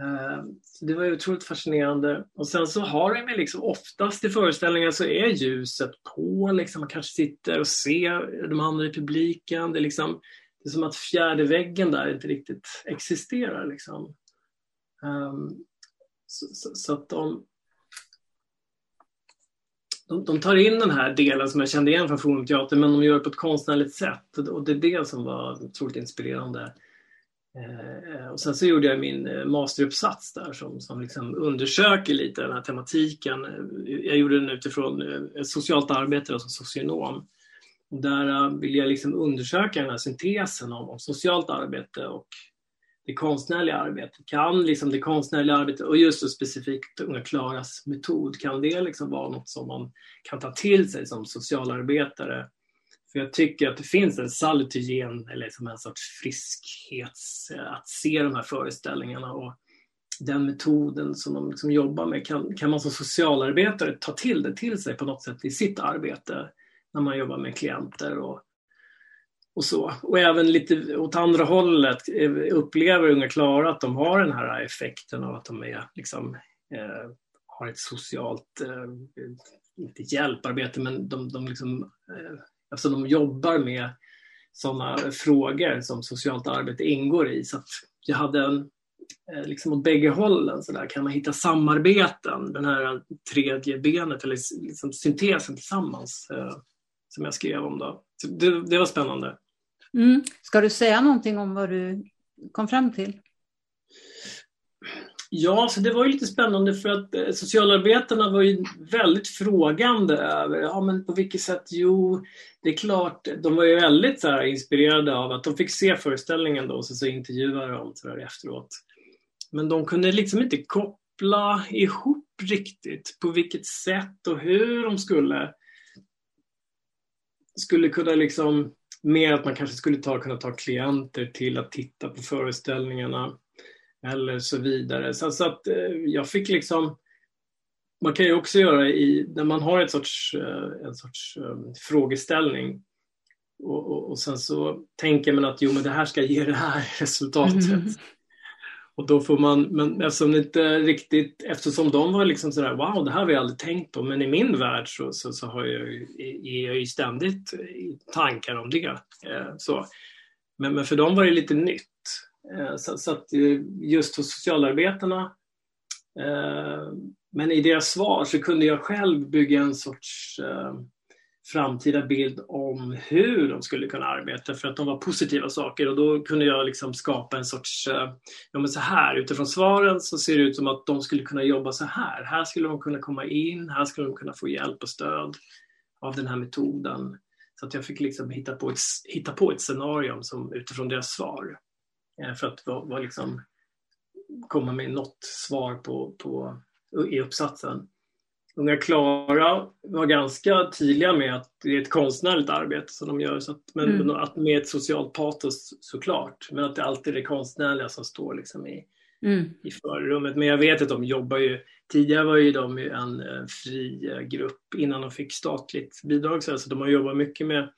Eh, så det var otroligt fascinerande. Och sen så har de liksom oftast i föreställningar så är ljuset på, liksom, man kanske sitter och ser de andra i publiken. Det är, liksom, det är som att fjärde väggen där inte riktigt existerar. Liksom. Um, så, så, så, att de, de, de, tar in den här delen som jag kände igen från Forumteatern men de gör det på ett konstnärligt sätt och det är det som var otroligt inspirerande. Eh, och sen så gjorde jag min eh, masteruppsats där som, som liksom undersöker lite den här tematiken. Eh, jag gjorde den utifrån ett socialt arbete som socionom. Och där vill jag liksom undersöka den här syntesen om, om socialt arbete och det konstnärliga arbetet. Kan liksom det konstnärliga arbetet och just så specifikt Unga Klaras metod, kan det liksom vara något som man kan ta till sig som socialarbetare för jag tycker att det finns en salutogen, eller som en sorts friskhet, eh, att se de här föreställningarna och den metoden som de liksom jobbar med kan, kan man som socialarbetare ta till det till sig på något sätt i sitt arbete när man jobbar med klienter och, och så. Och även lite åt andra hållet eh, upplever Unga Klara att de har den här effekten av att de är, liksom, eh, har ett socialt, eh, inte hjälparbete, men de, de liksom, eh, eftersom de jobbar med sådana frågor som socialt arbete ingår i. Så att jag hade en, eh, liksom åt bägge hållen så där, kan man hitta samarbeten, den här tredje benet eller liksom syntesen tillsammans eh, som jag skrev om. Då. Det, det var spännande. Mm. Ska du säga någonting om vad du kom fram till? Ja, så det var ju lite spännande för att eh, socialarbetarna var ju väldigt frågande över, ja men på vilket sätt? Jo, det är klart, de var ju väldigt så här, inspirerade av att de fick se föreställningen då och så, så intervjuade de så där efteråt. Men de kunde liksom inte koppla ihop riktigt på vilket sätt och hur de skulle skulle kunna liksom, mer att man kanske skulle ta, kunna ta klienter till att titta på föreställningarna eller så vidare. Så, så att eh, jag fick liksom man kan ju också göra i, när man har ett sorts, eh, en sorts um, frågeställning och, och, och, sen så tänker man att jo men det här ska ge det här resultatet. Mm. Och då får man, men eftersom inte riktigt, eftersom de var liksom sådär wow det här har vi aldrig tänkt på men i min värld så, så, så har jag, är jag ju ständigt tankar om det. Eh, så. Men, men för dem var det lite nytt. Eh, så, så, att eh, just hos socialarbetarna eh, men i deras svar så kunde jag själv bygga en sorts framtida bild om hur de skulle kunna arbeta för att de var positiva saker och då kunde jag liksom skapa en sorts, ja men så här utifrån svaren så ser det ut som att de skulle kunna jobba så här. Här skulle de kunna komma in, här skulle de kunna få hjälp och stöd av den här metoden. Så att jag fick liksom hitta på ett, hitta på ett scenario som, utifrån deras svar. Eh, för att var, var liksom, komma med något svar på, på, i uppsatsen. Unga Klara var ganska tydliga med att det är ett konstnärligt arbete som de gör, så att, men mm. att med ett socialt patos såklart, men att det alltid är det konstnärliga som står liksom i, mm. i förrummet. Men jag vet att de jobbar ju, tidigare var ju de en eh, fri grupp innan de fick statligt bidrag, så de har jobbat mycket med Eh,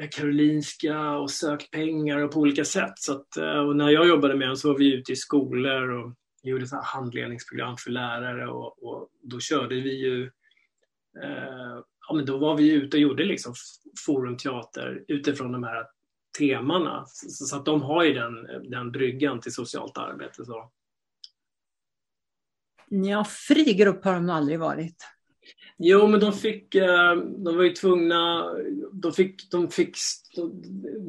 Eh, karolinska och sökt pengar och på olika sätt. Så att, eh, och när jag jobbade med dem så var vi ute i skolor och gjorde så handledningsprogram för lärare och, och då körde vi ju eh, ja, men då var vi ute och gjorde liksom forumteater utifrån de här temana. Så, så, att de har ju den, den bryggan till socialt arbete. Så. Ja, fri grupp har de aldrig varit. Jo, men de fick, eh, de var ju tvungna, de fick, de fick,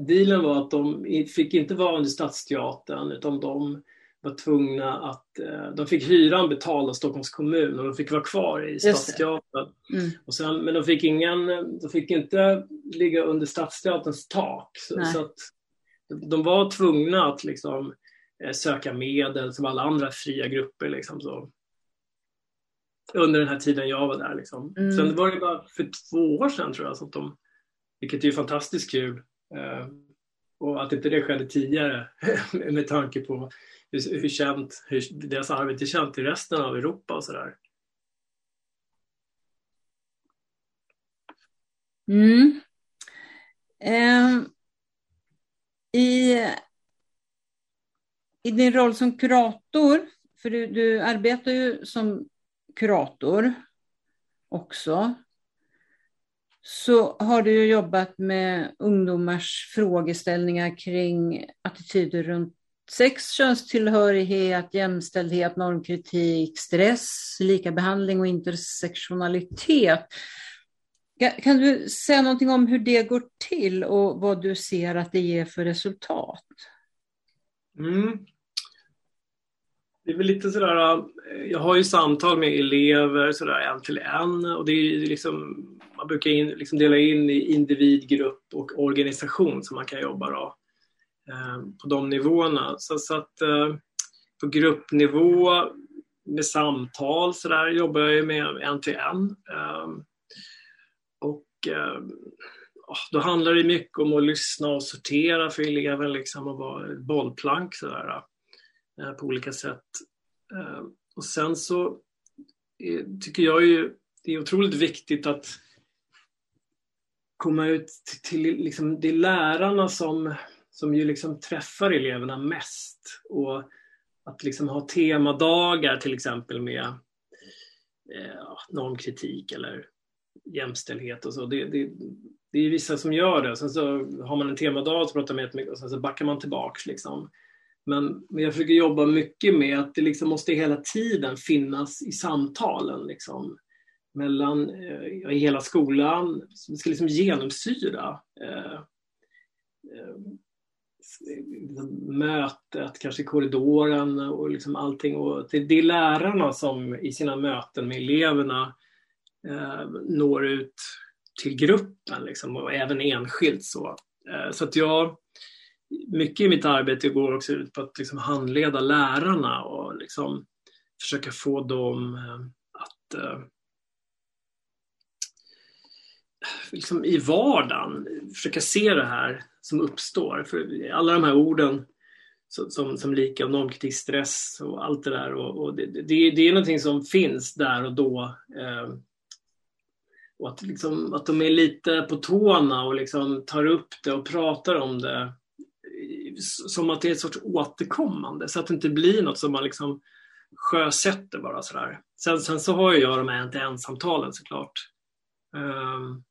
dealen var att de fick inte vara under Stadsteatern utan de var tvungna att, eh, de fick hyran betald av Stockholms kommun och de fick vara kvar i Stadsteatern. Mm. Och sen, men de fick, ingen, de fick inte ligga under Stadsteaterns tak. Så, så att de var tvungna att liksom, eh, söka medel som alla andra fria grupper. Liksom, så. Under den här tiden jag var där. Liksom. Mm. Sen var det bara för två år sedan tror jag, att de, vilket är fantastiskt kul. Eh, och att inte det skedde tidigare med tanke på hur, hur, känt, hur deras arbete är känt i resten av Europa och sådär. Mm. Um, i, I din roll som kurator, för du, du arbetar ju som kurator också, så har du jobbat med ungdomars frågeställningar kring attityder runt sex, könstillhörighet, jämställdhet, normkritik, stress, likabehandling och intersektionalitet. Kan du säga någonting om hur det går till och vad du ser att det ger för resultat? Mm. Det är väl lite sådär, eh, jag har ju samtal med elever sådär en till en och det är liksom, man brukar in, liksom dela in i individ, grupp och organisation som man kan jobba då, eh, på de nivåerna. Så, så att eh, på gruppnivå med samtal så där jobbar jag med en till en. Och ah, då handlar det mycket om att lyssna och sortera för eleven liksom och vara bollplank sådär, Eh, på olika sätt. Eh, och sen så eh, tycker jag ju det är otroligt viktigt att komma ut till, liksom, det är lärarna som, som ju liksom träffar eleverna mest. Och att liksom ha temadagar till exempel med eh, normkritik eller jämställdhet och så. Det, det, det är vissa som gör det. Sen så har man en temadag så pratar man jättemycket och sen så backar man tillbaks. Liksom. Men, men jag försöker jobba mycket med att det liksom måste hela tiden finnas i samtalen. Liksom mellan, eh, i hela skolan. Det ska liksom genomsyra eh, eh, mötet, kanske i korridoren och liksom allting. Och det, det är lärarna som i sina möten med eleverna eh, når ut till gruppen liksom, och även enskilt. Så, eh, så att jag, mycket i mitt arbete går också ut på att liksom handleda lärarna och liksom försöka få dem eh, att eh, liksom i vardagen försöka se det här som uppstår. För alla de här orden som, som lika normkritik, stress och allt det där. Och, och det, det, det, är någonting som finns där och då. Eh, och att, liksom, att de är lite på tårna och liksom tar upp det och pratar om det som att det är ett sorts återkommande så att det inte blir något som man liksom sjösätter bara sådär. Sen, sen så har jag de här en-till-en-samtalen såklart. Um,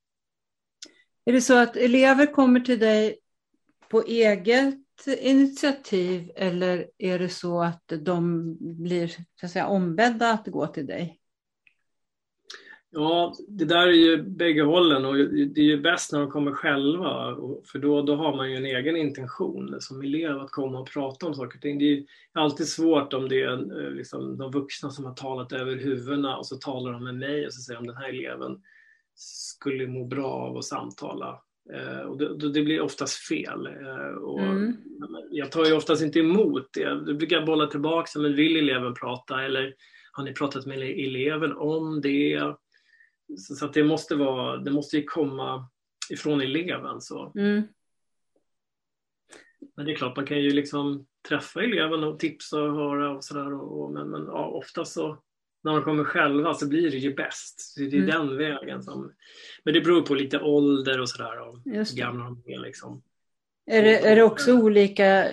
är det så att elever kommer till dig på eget initiativ eller är det så att de blir så att säga, ombedda att gå till dig? Ja, det där är ju bägge hållen och det är ju bäst när de kommer själva för då, då har man ju en egen intention som elev att komma och prata om saker och ting. Det är alltid svårt om det är liksom, de vuxna som har talat över huvudena och så talar de med mig och så säger de den här eleven skulle må bra av att samtala. Eh, och det, det, blir oftast fel. Eh, och mm. Jag tar ju oftast inte emot det. Då brukar jag bolla tillbaka, men vill eleven prata eller har ni pratat med eleven om det? Så, så att det måste vara, det måste ju komma ifrån eleven. Så. Mm. Men det är klart, man kan ju liksom träffa eleven och tipsa och höra och sådär. Och, och, men men ja, ofta så när de kommer själva så blir det ju bäst. Det är mm. den vägen som... Men det beror på lite ålder och sådär. Och gamla de är liksom. Är det, är det också olika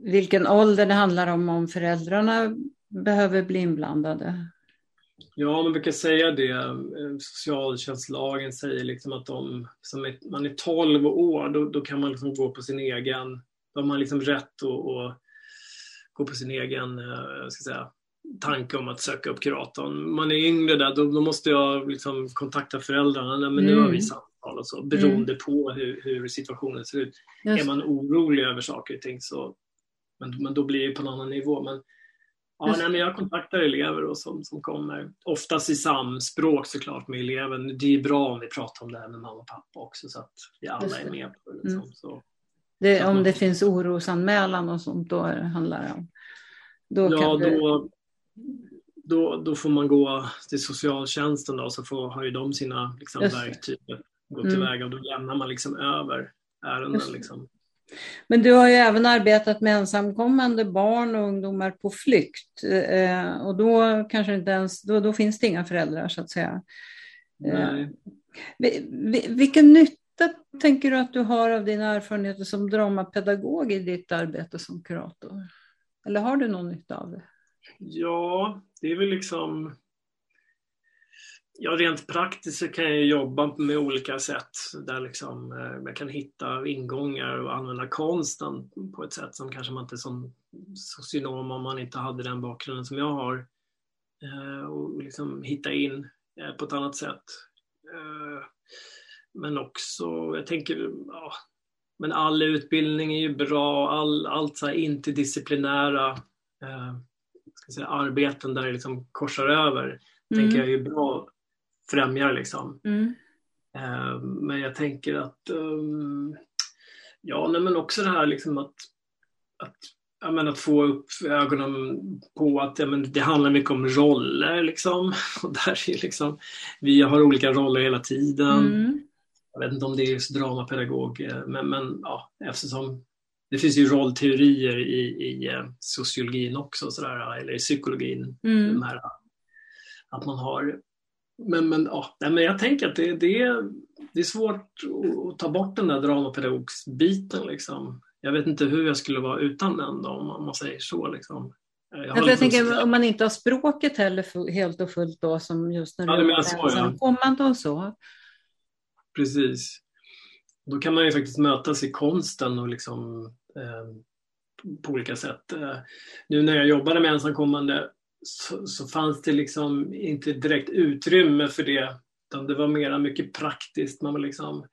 vilken ålder det handlar om om föräldrarna behöver bli inblandade? Ja, man brukar säga det. Socialtjänstlagen säger liksom att är, man är 12 år, då, då kan man liksom gå på sin egen, då har man liksom rätt att gå på sin egen, eh, ska säga, tanke om att söka upp kuratorn. Man är yngre där, då, då måste jag liksom kontakta föräldrarna. Nej, men nu har vi mm. samtal och så, beroende mm. på hur, hur, situationen ser ut. Just. Är man orolig över saker och ting så, men, men då blir det på en annan nivå. Men, ja, nej, men jag kontaktar elever och som, som kommer, oftast i samspråk såklart med eleven. Det är bra om vi pratar om det här med mamma och pappa också så att vi alla är med på det. Liksom. Mm. Så, det, om det finns orosanmälan och sånt, då handlar det om? Då ja, då, då, då får man gå till socialtjänsten då, så får, har ju de sina liksom, verktyg att gå mm. tillväga och då lämnar man liksom över ärenden. Liksom. Men du har ju även arbetat med ensamkommande barn och ungdomar på flykt eh, och då kanske inte ens, då, då finns det inga föräldrar så att säga. Eh, vilken nytta tänker du att du har av dina erfarenheter som dramapedagog i ditt arbete som kurator? Eller har du någon nytta av det? Ja, det är väl liksom Ja, rent praktiskt så kan jag jobba med olika sätt där liksom, eh, jag kan hitta ingångar och använda konsten på ett sätt som kanske man inte som socionom om man inte hade den bakgrunden som jag har. Eh, och liksom hitta in eh, på ett annat sätt. Men också, jag tänker, ja, men all utbildning är ju bra, all, allt så här interdisciplinära ska säga, arbeten där det liksom korsar över, mm. tänker jag är bra främjar. Liksom. Mm. Uh, men jag tänker att, um, ja nej, men också det här liksom att, att, ja, men att få upp ögonen på att ja, men det handlar mycket om roller. Liksom. Och där är liksom, vi har olika roller hela tiden. Mm. Jag vet inte om det är just dramapedagog, eh, men, men ja, eftersom det finns ju rollteorier i, i eh, sociologin också, sådär, eller i psykologin. Mm. Här, att man har men, men, ja, men jag tänker att det, det, är, det är svårt att ta bort den där dramapedagogsbiten. Liksom. Jag vet inte hur jag skulle vara utan den då, om man säger så. Liksom. Jag, jag, jag tänker om man inte har språket heller helt och fullt då som just när ja, du är ensamkommande ja. och så. Precis. Då kan man ju faktiskt mötas i konsten och liksom eh, på olika sätt. Eh, nu när jag jobbade med ensamkommande så, så, fanns det liksom inte direkt utrymme för det. Utan det var mera mycket praktiskt. Man var liksom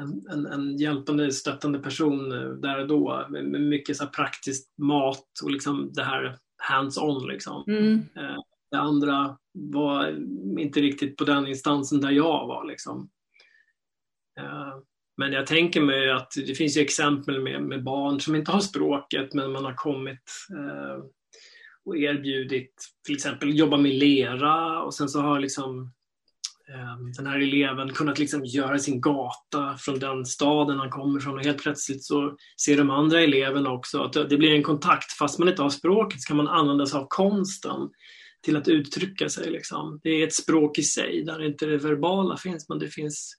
en, en, en hjälpande, stöttande person eh, där och då. Med, med mycket så praktiskt mat och liksom det här hands-on. Liksom. Mm. Eh, det andra var inte riktigt på den instansen där jag var. Liksom. Eh, men jag tänker mig att det finns ju exempel med, med barn som inte har språket men man har kommit och erbjudit till exempel jobba med lera och sen så har liksom ehm, den här eleven kunnat liksom göra sin gata från den staden han kommer från och helt plötsligt så ser de andra eleverna också att det blir en kontakt. Fast man inte har språket så kan man använda sig av konsten till att uttrycka sig. Liksom. Det är ett språk i sig där inte det verbala finns men det finns,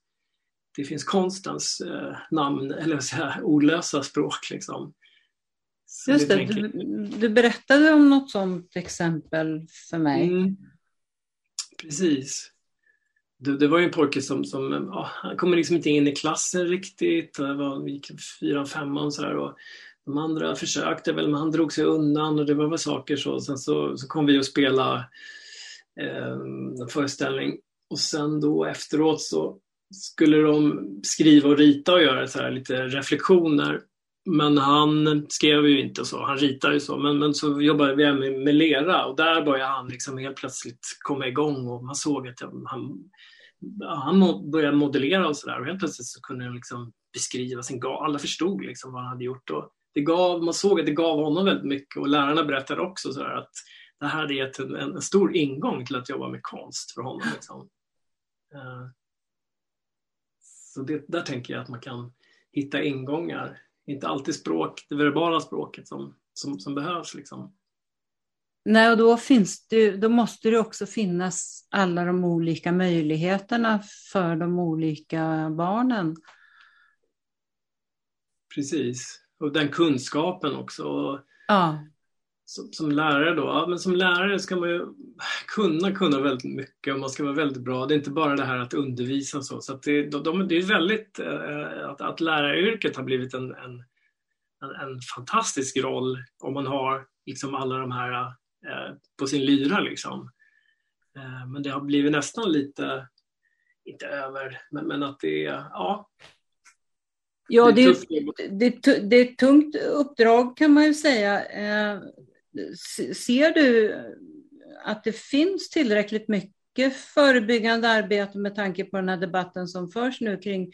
det finns konstens eh, namn, eller säga, ordlösa språk. Liksom. Just det, du, du, berättade om något sådant exempel för mig. Mm. Precis. Det, det, var ju en pojke som, som ja, han kom liksom inte in i klassen riktigt. Det var, gick fyran, femman och sådär. Och de andra försökte väl, men han drog sig undan och det var väl saker så. Sen så, så kom vi att spela eh, en föreställning och sen då efteråt så skulle de skriva och rita och göra så här lite reflektioner men han skrev ju inte så, han ritade ju så. Men, men så jobbade vi med, med lera och där började han liksom helt plötsligt komma igång och man såg att han, han började modellera och sådär. Och helt plötsligt så kunde han liksom beskriva sin gav. Alla förstod liksom vad han hade gjort. Och det gav, man såg att det gav honom väldigt mycket och lärarna berättade också så att det här hade gett en, en, stor ingång till att jobba med konst för honom. Liksom. Eh, så det, där tänker jag att man kan hitta ingångar inte alltid språk, det verbala språket som, som, som behövs. Liksom. Nej, och då, finns det, då måste det också finnas alla de olika möjligheterna för de olika barnen. Precis, och den kunskapen också. Ja som, som, lärare då, ja, men som lärare ska man ju kunna kunna väldigt mycket och man ska vara väldigt bra. Det är inte bara det här att undervisa och så. så det, de, det är väldigt, eh, att, att läraryrket har blivit en, en, en, fantastisk roll om man har liksom alla de här eh, på sin lyra liksom. Eh, men det har blivit nästan lite, inte över, men, men att det är, ja, Ja, det är, det, det är ett tungt uppdrag kan man ju säga. Ser du att det finns tillräckligt mycket förebyggande arbete med tanke på den här debatten som förs nu kring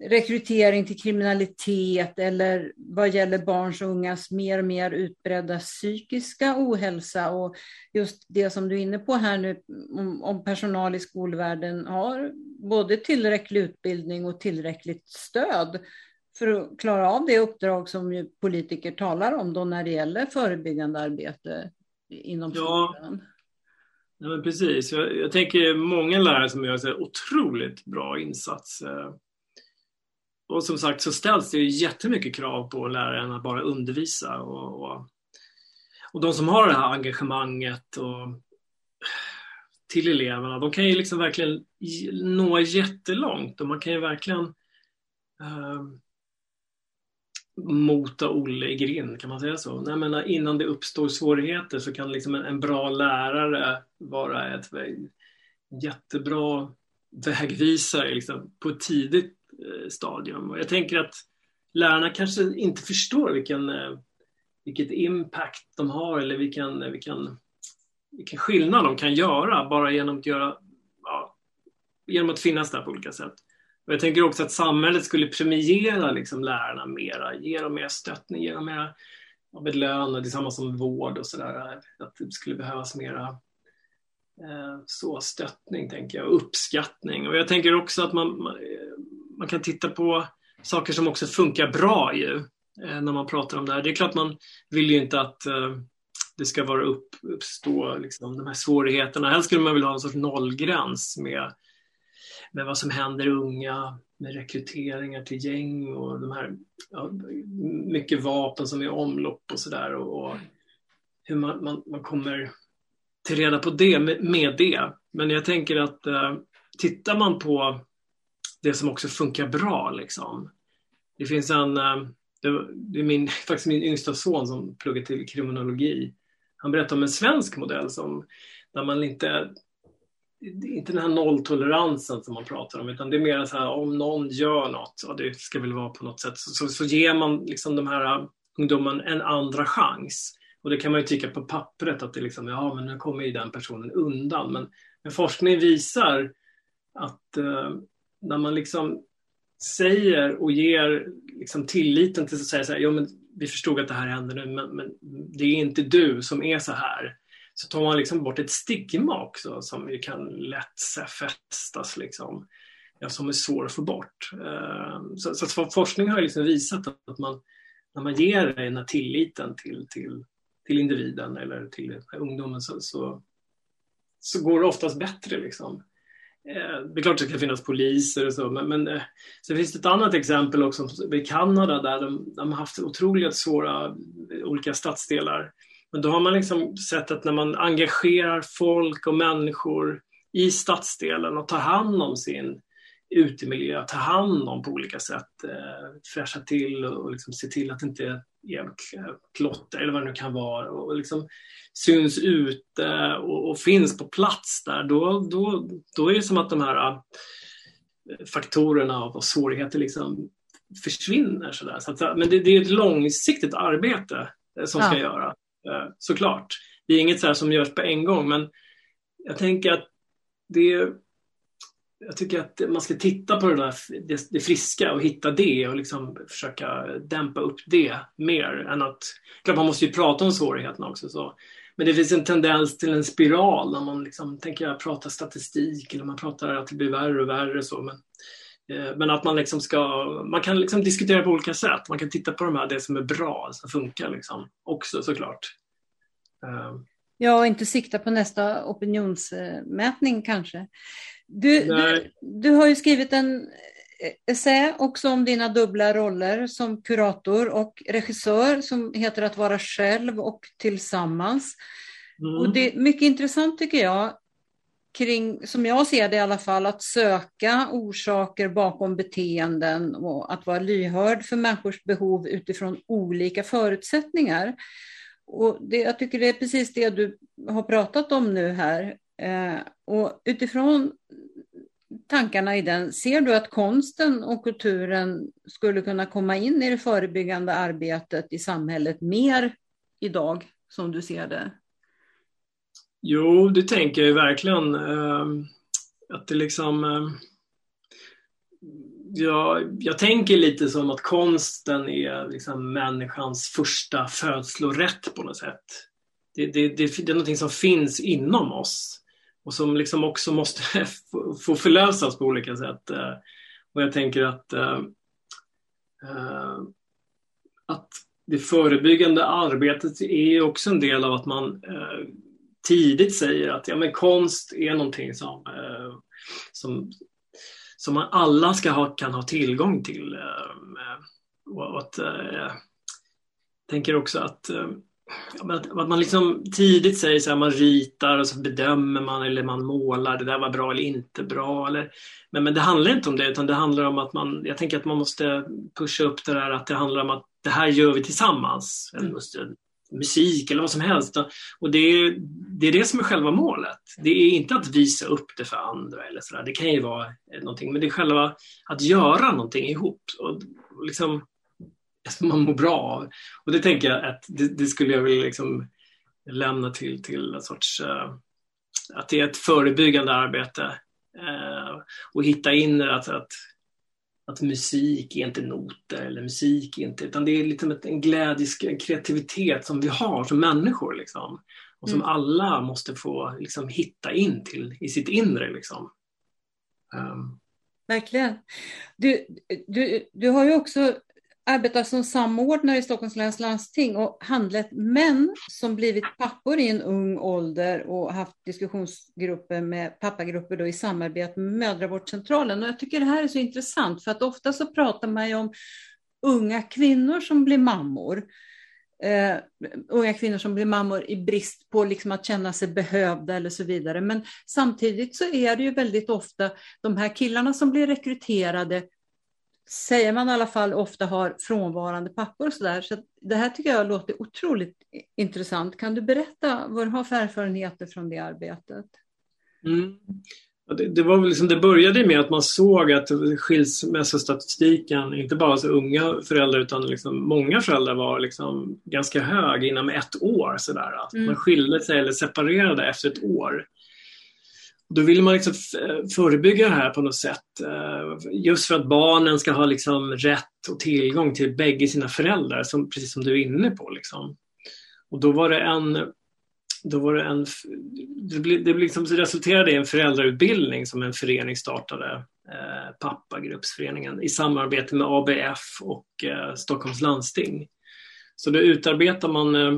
rekrytering till kriminalitet eller vad gäller barns och ungas mer och mer utbredda psykiska ohälsa? Och just det som du är inne på här nu om, om personal i skolvärlden har både tillräcklig utbildning och tillräckligt stöd för att klara av det uppdrag som politiker talar om då när det gäller förebyggande arbete inom skolan. Ja, men precis. Jag, jag tänker många lärare som gör så otroligt bra insats. Och som sagt så ställs det jättemycket krav på läraren att bara undervisa. Och, och, och de som har det här engagemanget och, till eleverna, de kan ju liksom verkligen nå jättelångt och man kan ju verkligen uh, mota Olle i grind, kan man säga så? Nej, men innan det uppstår svårigheter så kan liksom en, en bra lärare vara ett jättebra vägvisare liksom, på ett tidigt eh, stadium. Och jag tänker att lärarna kanske inte förstår vilken, eh, vilket impact de har eller vilken, vilken, vilken skillnad de kan göra bara genom att, göra, ja, genom att finnas där på olika sätt. Och jag tänker också att samhället skulle premiera liksom lärarna mera, ge dem mer stöttning, ge dem mer av ett lön samma som vård och sådär. Att det skulle behövas mera eh, så stöttning, tänker jag, och uppskattning. Och jag tänker också att man, man, eh, man kan titta på saker som också funkar bra ju, eh, när man pratar om det här. Det är klart man vill ju inte att eh, det ska vara upp, uppstå liksom, de här svårigheterna. Helst skulle man vilja ha en sorts nollgräns med med vad som händer unga, med rekryteringar till gäng och de här, ja, mycket vapen som är i omlopp och sådär och, och, hur man, man, man, kommer till reda på det med, med det. Men jag tänker att eh, tittar man på det som också funkar bra liksom. Det finns en, eh, det, är min, faktiskt min yngsta son som pluggar till kriminologi. Han berättar om en svensk modell som, där man inte inte den här nolltoleransen som man pratar om, utan det är mer så här om någon gör något, och det ska väl vara på något sätt, så, så, så ger man liksom de här äh, ungdomarna en andra chans. Och det kan man ju tycka på pappret att det liksom, ja men nu kommer ju den personen undan. Men, men forskning visar att eh, när man liksom säger och ger liksom tilliten till att säga så här, ja men vi förstod att det här händer nu, men, men det är inte du som är så här så tar man liksom bort ett stigma också som ju kan lätt fästas liksom, ja, som är svår att få bort. Eh, så, så forskning har liksom visat att man, när man ger den här tilliten till, till, till individen eller till ungdomen så, så, så går det oftast bättre. Liksom. Eh, det är klart att det kan finnas poliser och så, men, men eh, så finns det ett annat exempel också i Kanada där de, de har haft otroligt svåra olika stadsdelar men då har man liksom sett att när man engagerar folk och människor i stadsdelen och tar hand om sin utemiljö, tar hand om på olika sätt, eh, fräscha till och, liksom se till att det inte är klotter eller vad det nu kan vara och liksom syns ute och, och, finns på plats där, då, då, då är det som att de här eh, faktorerna och svårigheter liksom försvinner. Så där. Så att, men det, det, är ett långsiktigt arbete eh, som ska ja. göras. Eh, såklart. Det är inget så som görs på en gång, men jag tänker att det jag tycker att man ska titta på det där det, det friska och hitta det och liksom försöka dämpa upp det mer än att... Klart man måste ju prata om svårigheterna också. Så. Men det finns en tendens till en spiral när man liksom, tänker jag, pratar statistik eller man pratar att det blir värre och värre. Så. Men, eh, men att man liksom ska, man kan liksom diskutera på olika sätt. Man kan titta på de här, det som är bra, som funkar liksom, också såklart. Uh. Ja, och inte sikta på nästa opinionsmätning kanske. Du, du, du, har ju skrivit en essä också om dina dubbla roller som kurator och regissör som heter Att vara själv och tillsammans. Mm. Och det är mycket intressant tycker jag kring, som jag ser det i alla fall, att söka orsaker bakom beteenden och att vara lyhörd för människors behov utifrån olika förutsättningar. Och det, jag tycker det är precis det du har pratat om nu här. Eh, och utifrån tankarna i den, ser du att konsten och kulturen skulle kunna komma in i det förebyggande arbetet i samhället mer idag, som du ser det? Jo, det tänker jag verkligen. Eh, att det liksom... Eh, Ja, jag tänker lite som att konsten är liksom människans första födslorätt på något sätt. Det, det, det, det är någonting som finns inom oss och som liksom också måste få förlösas på olika sätt. Eh, och jag tänker att, äh, att det förebyggande arbetet är också en del av att man äh, tidigt säger att ja, men konst är någonting som, eh, som, som man alla ska ha, kan ha tillgång till. Eh, och att, jag tänker också att att man liksom tidigt säger så här, man ritar och så bedömer man eller man målar, det där var bra eller inte bra. Eller, men, men det handlar inte om det utan det handlar om att man, jag tänker att man måste pusha upp det där att det handlar om att det här gör vi tillsammans. Mm musik eller vad som helst. Och det är, det är det som är själva målet. Det är inte att visa upp det för andra eller sådär. Det kan ju vara någonting, men det är själva att göra någonting ihop. Och liksom, som man mår bra av. Och det tänker jag att det, det skulle jag vilja liksom lämna till, till en sorts, uh, att det är ett förebyggande arbete uh, och hitta in att, att, att musik är inte noter eller musik är inte, utan det är liksom en glädje, en kreativitet som vi har som människor liksom. Och som mm. alla måste få liksom, hitta in till i sitt inre. Liksom. Um. Verkligen. Du, du, du har ju också arbetar som samordnare i Stockholms läns landsting och handlat män som blivit pappor i en ung ålder och haft diskussionsgrupper med pappagrupper då i samarbete med mödravårdscentralen. Och jag tycker det här är så intressant för att ofta så pratar man ju om unga kvinnor som blir mammor. Uh, unga kvinnor som blir mammor i brist på liksom att känna sig behövda eller så vidare. Men samtidigt så är det ju väldigt ofta de här killarna som blir rekryterade säger man i alla fall ofta har frånvarande pappor och så där. Så det här tycker jag låter otroligt intressant. Kan du berätta vad du har för erfarenheter från det arbetet? Mm. Det, det, var liksom, det började med att man såg att skilsmässostatistiken, inte bara så unga föräldrar utan liksom många föräldrar var liksom ganska hög inom ett år. Sådär. Att mm. Man skilde sig eller separerade efter ett år. Då vill man liksom eh, förebygga det här på något sätt. Eh, just för att barnen ska ha liksom rätt och tillgång till bägge sina föräldrar, som, precis som du är inne på. Liksom. Och då var det en då var det en, det, liksom resulterade i en föräldrautbildning som en förening startade, eh, Pappagruppsföreningen, i samarbete med ABF och eh, Stockholms landsting. Så då utarbetar man Eh,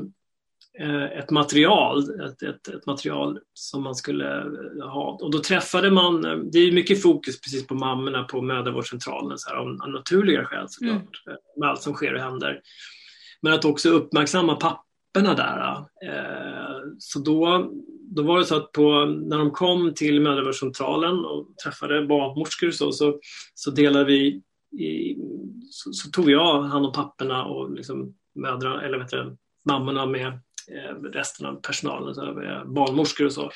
ett material, ett, ett, ett, material som man skulle eh, ha. Och då träffade man, eh, det är mycket fokus precis på mammorna på mödravårdscentralen så här, av, naturliga skäl såklart, mm. med allt som sker och händer. Men att också uppmärksamma papporna där. Så då, då var det så att på, när de kom till mödravårdscentralen och träffade barnmorskor så, så, så delade vi i, så, så, tog jag hand om papporna och liksom mödra, eller vet du, mammorna med Eh, resten av personalen, så barnmorskor och så.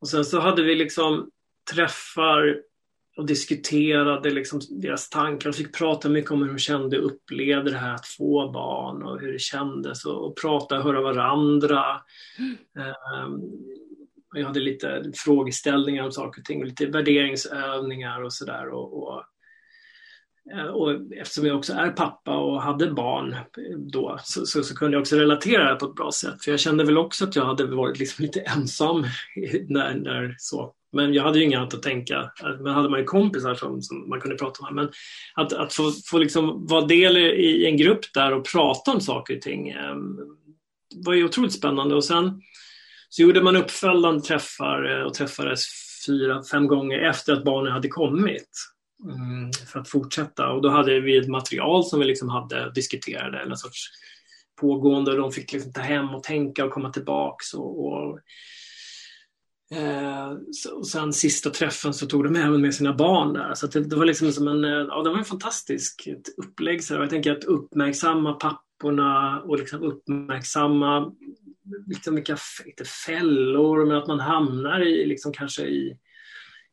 Och sen så hade vi liksom träffar och diskuterade liksom deras tankar och fick prata mycket om hur de kände och upplevde det här att få barn och hur det kändes och, och prata och höra varandra. Mm. Um, jag hade lite frågeställningar om saker och ting och lite värderingsövningar och sådär. Och, och, Eh, Eh, och eftersom jag också är pappa och hade barn då så, så, så, kunde jag också relatera det på ett bra sätt. För jag kände väl också att jag hade varit liksom lite ensam när, när så. Men jag hade ju inget annat att tänka. Men hade man ju kompisar som, som man kunde prata med. Men att, att få, få liksom vara del i en grupp där och prata om saker och ting eh, var ju otroligt spännande. Och sen så gjorde man uppföljande träffar eh, och träffades fyra, fem gånger efter att barnen hade kommit. Mm, för att fortsätta. Och då hade vi ett material som vi liksom hade diskuterade, eller en sorts pågående, de fick liksom ta hem och tänka och komma tillbaks. Och, och, eh, och sen sista träffen så tog de även med sina barn där. Så det, det, var liksom som en, eh, ja, det var en fantastisk upplägg. Så jag tänker att uppmärksamma papporna och liksom uppmärksamma liksom vilka inte fällor, men att man hamnar i liksom kanske i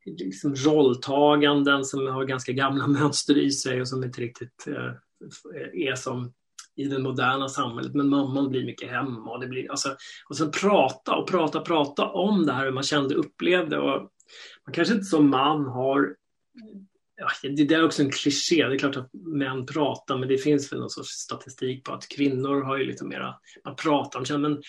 liksom rolltaganden som har ganska gamla mönster i sig och som inte riktigt eh, eh, är som i det moderna samhället. Men mamman blir mycket hemma. Och, det blir, alltså, och sen prata och prata, prata om det här hur man kände och upplevde. Och man kanske inte som man har ja, det är också en kliché, det är klart att män pratar men det finns väl någon sorts statistik på att kvinnor har ju lite mera, man pratar om känslor. Men,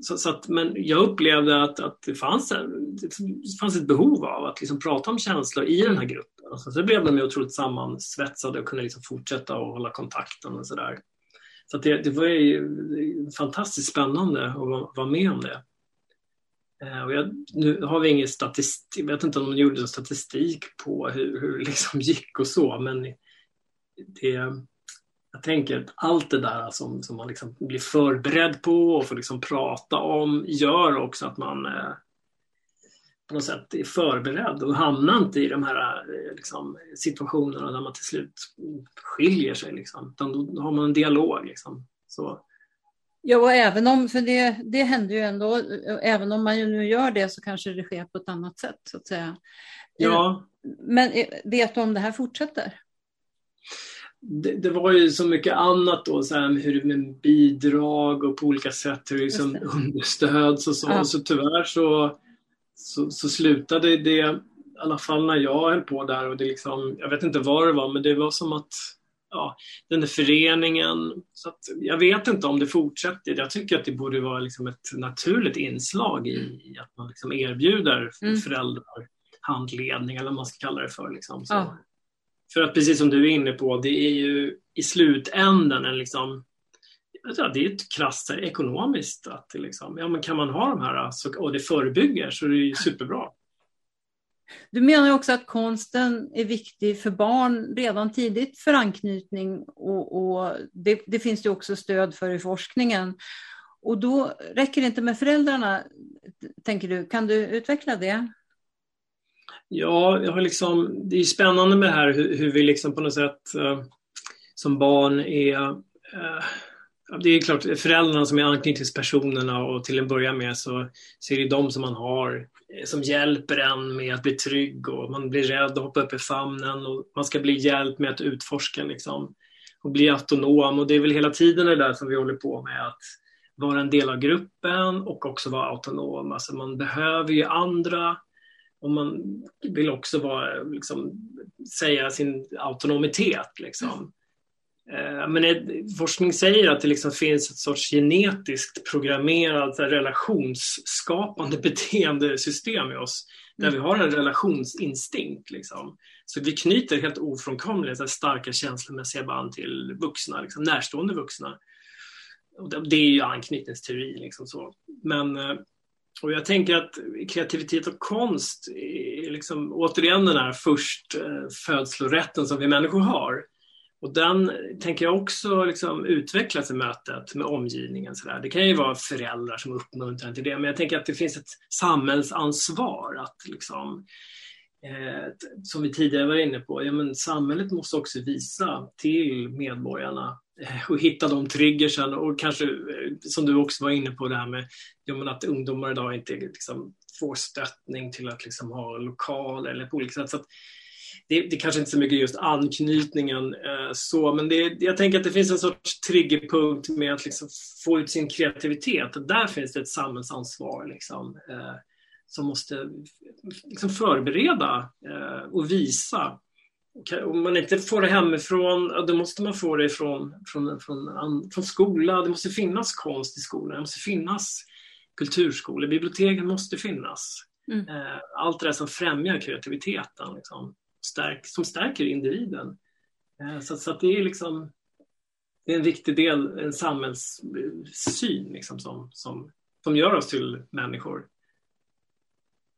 så, så att, men jag upplevde att, att det, fanns, det fanns ett behov av att liksom prata om känslor i den här gruppen. Och så, så blev de ju otroligt sammansvetsade och kunde liksom fortsätta att hålla kontakten och sådär. Så, så det, det var ju fantastiskt spännande att vara med om det. Eh, och jag, nu har vi ingen statistik, jag vet inte om de gjorde statistik på hur, hur det liksom gick och så, men det, jag tänker att allt det där som, som man liksom blir förberedd på och får liksom prata om gör också att man eh, på något sätt är förberedd och hamnar inte i de här eh, liksom, situationerna där man till slut skiljer sig. Liksom. Utan då har man en dialog. Liksom. Så, Ja, och även om, för det, det händer ju ändå, även om man ju nu gör det så kanske det sker på ett annat sätt så att säga. Ja. Men vet du om det här fortsätter? Det, det var ju så mycket annat då, så här, hur med bidrag och på olika sätt hur liksom understöds och så. Ja. Så tyvärr så, så, så slutade det, i alla fall när jag höll på där och det liksom, jag vet inte vad det var, men det var som att ja, den där föreningen. Så jag vet inte om det fortsätter. Jag tycker att det borde vara liksom ett naturligt inslag i, i att man liksom erbjuder mm. föräldrar handledning eller vad man ska kalla det för. Liksom, ja. För att precis som du är inne på, det är ju i slutändan en liksom det är ett krasst ekonomiskt att liksom, ja, men kan man ha de här och det förebygger så är det ju superbra. Du menar också att konsten är viktig för barn redan tidigt för anknytning och, och det, det, finns det också stöd för i forskningen. Och då räcker det inte med föräldrarna, tänker du. Kan du utveckla det? Ja, jag har liksom, det är spännande med det här hur, hur vi liksom på något sätt eh, som barn är eh, det är klart, föräldrarna som är anknytningspersonerna och till en början med så, så är det de som man har Eh, som hjälper en med att bli trygg och man blir rädd och hoppar upp i famnen och man ska bli hjälpt med att utforska liksom, och bli autonom och det är väl hela tiden det där som vi håller på med att vara en del av gruppen och också vara autonom. Alltså man behöver ju andra och man vill också vara, liksom, säga sin autonomitet. Liksom. Eh, men forskning säger att det liksom finns ett sorts genetiskt programmerat relationsskapande beteendesystem i oss. Där mm. vi har en relationsinstinkt. Liksom. Så vi knyter helt ofrånkomligt starka känslomässiga band till vuxna, liksom, närstående vuxna. Och det är ju anknytningsteori. Liksom så. Men, eh, och jag tänker att kreativitet och konst är liksom, återigen den här först eh, födslorätten som vi människor har. Och den tänker jag också liksom utvecklas i mötet med omgivningen. Så där. Det kan ju vara föräldrar som uppmuntrar till det, men jag tänker att det finns ett samhällsansvar att liksom, eh, som vi tidigare var inne på, ja, men samhället måste också visa till medborgarna eh, och hitta de triggersen och kanske, eh, som du också var inne på, det här med ja, att ungdomar idag inte liksom, får stöttning till att liksom, ha lokal eller på olika sätt. Så att, det, det kanske inte så mycket just anknytningen eh, så, men det, jag tänker att det finns en sorts triggerpunkt med att liksom få ut sin kreativitet. Där finns det ett samhällsansvar liksom, eh, som måste liksom förbereda eh, och visa. Om man inte får det hemifrån, då måste man få det från, från, från, från skola. Det måste finnas konst i skolan, det måste finnas kulturskolor, biblioteken måste finnas. Mm. Eh, allt det där som främjar kreativiteten. Liksom stärk, som stärker individen. Eh, så, så att det är liksom det är en viktig del, en samhällssyn liksom som, som, som gör oss till människor.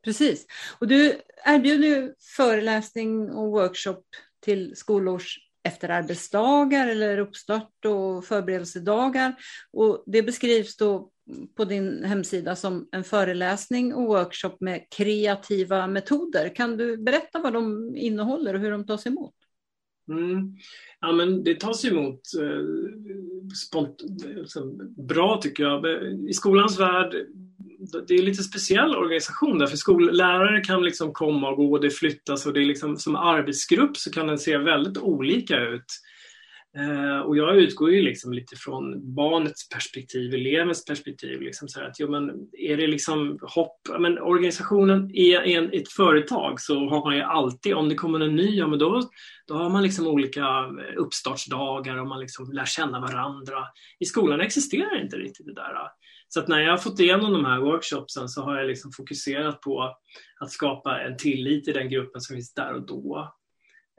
Precis. Och du erbjuder ju föreläsning och workshop till skolors efterarbetsdagar eller uppstart och förberedelsedagar. Och det beskrivs då på din hemsida som en föreläsning och workshop med kreativa metoder. Kan du berätta vad de innehåller och hur de tas emot? Mm. Ja, men det tas emot eh, alltså, bra tycker jag. I skolans värld, det är en lite speciell organisation där för skollärare kan liksom komma och gå och det flyttas och det är liksom, som arbetsgrupp så kan den se väldigt olika ut. Eh, och jag utgår ju liksom lite från barnets perspektiv, elevens perspektiv. Liksom så att, jo, men är det liksom hopp? Men organisationen är en, ett företag så har man ju alltid, om det kommer en ny, ja, men då, då har man liksom olika uppstartsdagar och man liksom lär känna varandra. I skolan existerar inte riktigt det där. Så att när jag har fått igenom de här workshopsen så har jag liksom fokuserat på att skapa en tillit i den gruppen som finns där och då.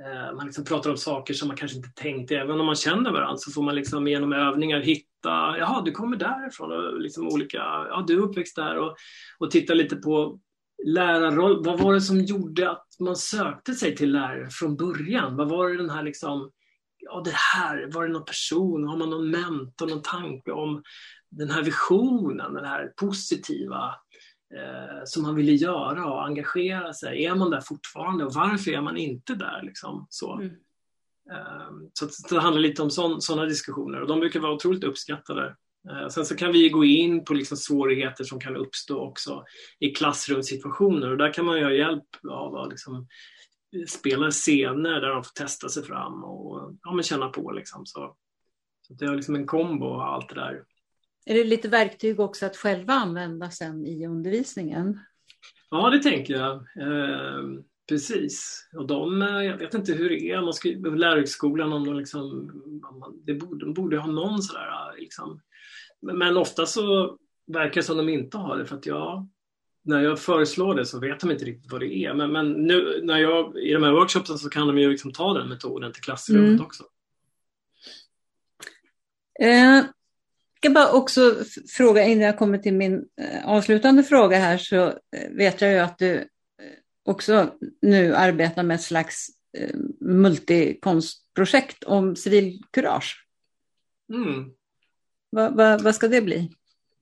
Eh, man liksom pratar om saker som man kanske inte tänkte. Även om man känner varandra så får man liksom genom övningar hitta, jaha du kommer därifrån och liksom olika, ja du är uppväxt där och, och titta lite på lärarroll. Vad var det som gjorde att man sökte sig till lärare från början? Vad var det den här liksom, ja det här, var det någon person? Har man någon mentor, någon tanke om den här visionen, den här positiva eh, som man ville göra och engagera sig. Är man där fortfarande och varför är man inte där? Liksom, så. Mm. Eh, så det handlar lite om sådana diskussioner och de brukar vara otroligt uppskattade. Eh, sen så kan vi gå in på liksom svårigheter som kan uppstå också i klassrumssituationer och där kan man ju ha hjälp av att liksom spela scener där de får testa sig fram och ja, känna på. Liksom. Så, så det är liksom en kombo av allt det där. Är det lite verktyg också att själva använda sen i undervisningen? Ja, det tänker jag. Eh, precis. Och de, jag vet inte hur det är, man ska, lärarhögskolan, om de liksom, det borde, de borde ha någon sådär, liksom. Men ofta så verkar det som de inte har det för att jag när jag föreslår det så vet de inte riktigt vad det är. Men, men nu när jag, i de här workshopsen så kan de ju liksom ta den metoden till klassrummet mm. också. Eh, ska bara också fråga innan jag kommer till min eh, avslutande fråga här så eh, vet jag ju att du eh, också nu arbetar med ett slags multikonstprojekt om civilkurage. Mm. Vad va, va ska det bli?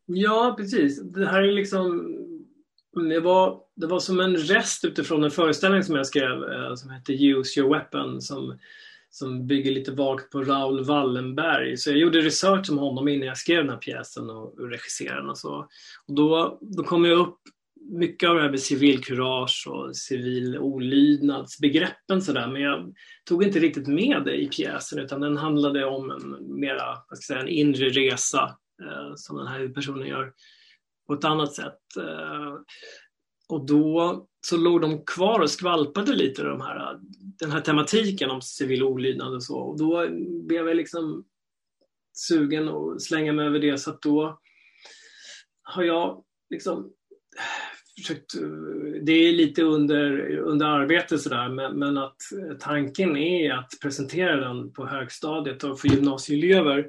Ja, precis. Det här är liksom det var, det var som en rest utifrån en föreställning som jag skrev som hette Use your weapon som som bygger lite vagt på Raoul Wallenberg. Så jag gjorde research om honom innan jag skrev den här pjäsen och, och regisserade och så. Och då, då kom jag upp mycket av det här med civilkurage och civil olydnadsbegreppen sådär men jag tog inte riktigt med det i pjäsen utan den handlade om en mera, vad ska jag säga, en inre resa eh, som den här personen gör på ett annat sätt. Eh, och då så låg de kvar och skvalpade lite de här, den här tematiken om civil olydnad och så. Och då blev jag liksom sugen att slänga mig över det så att då har jag liksom försökt, det är lite under, under arbete sådär men, men att tanken är att presentera den på högstadiet och för gymnasieelever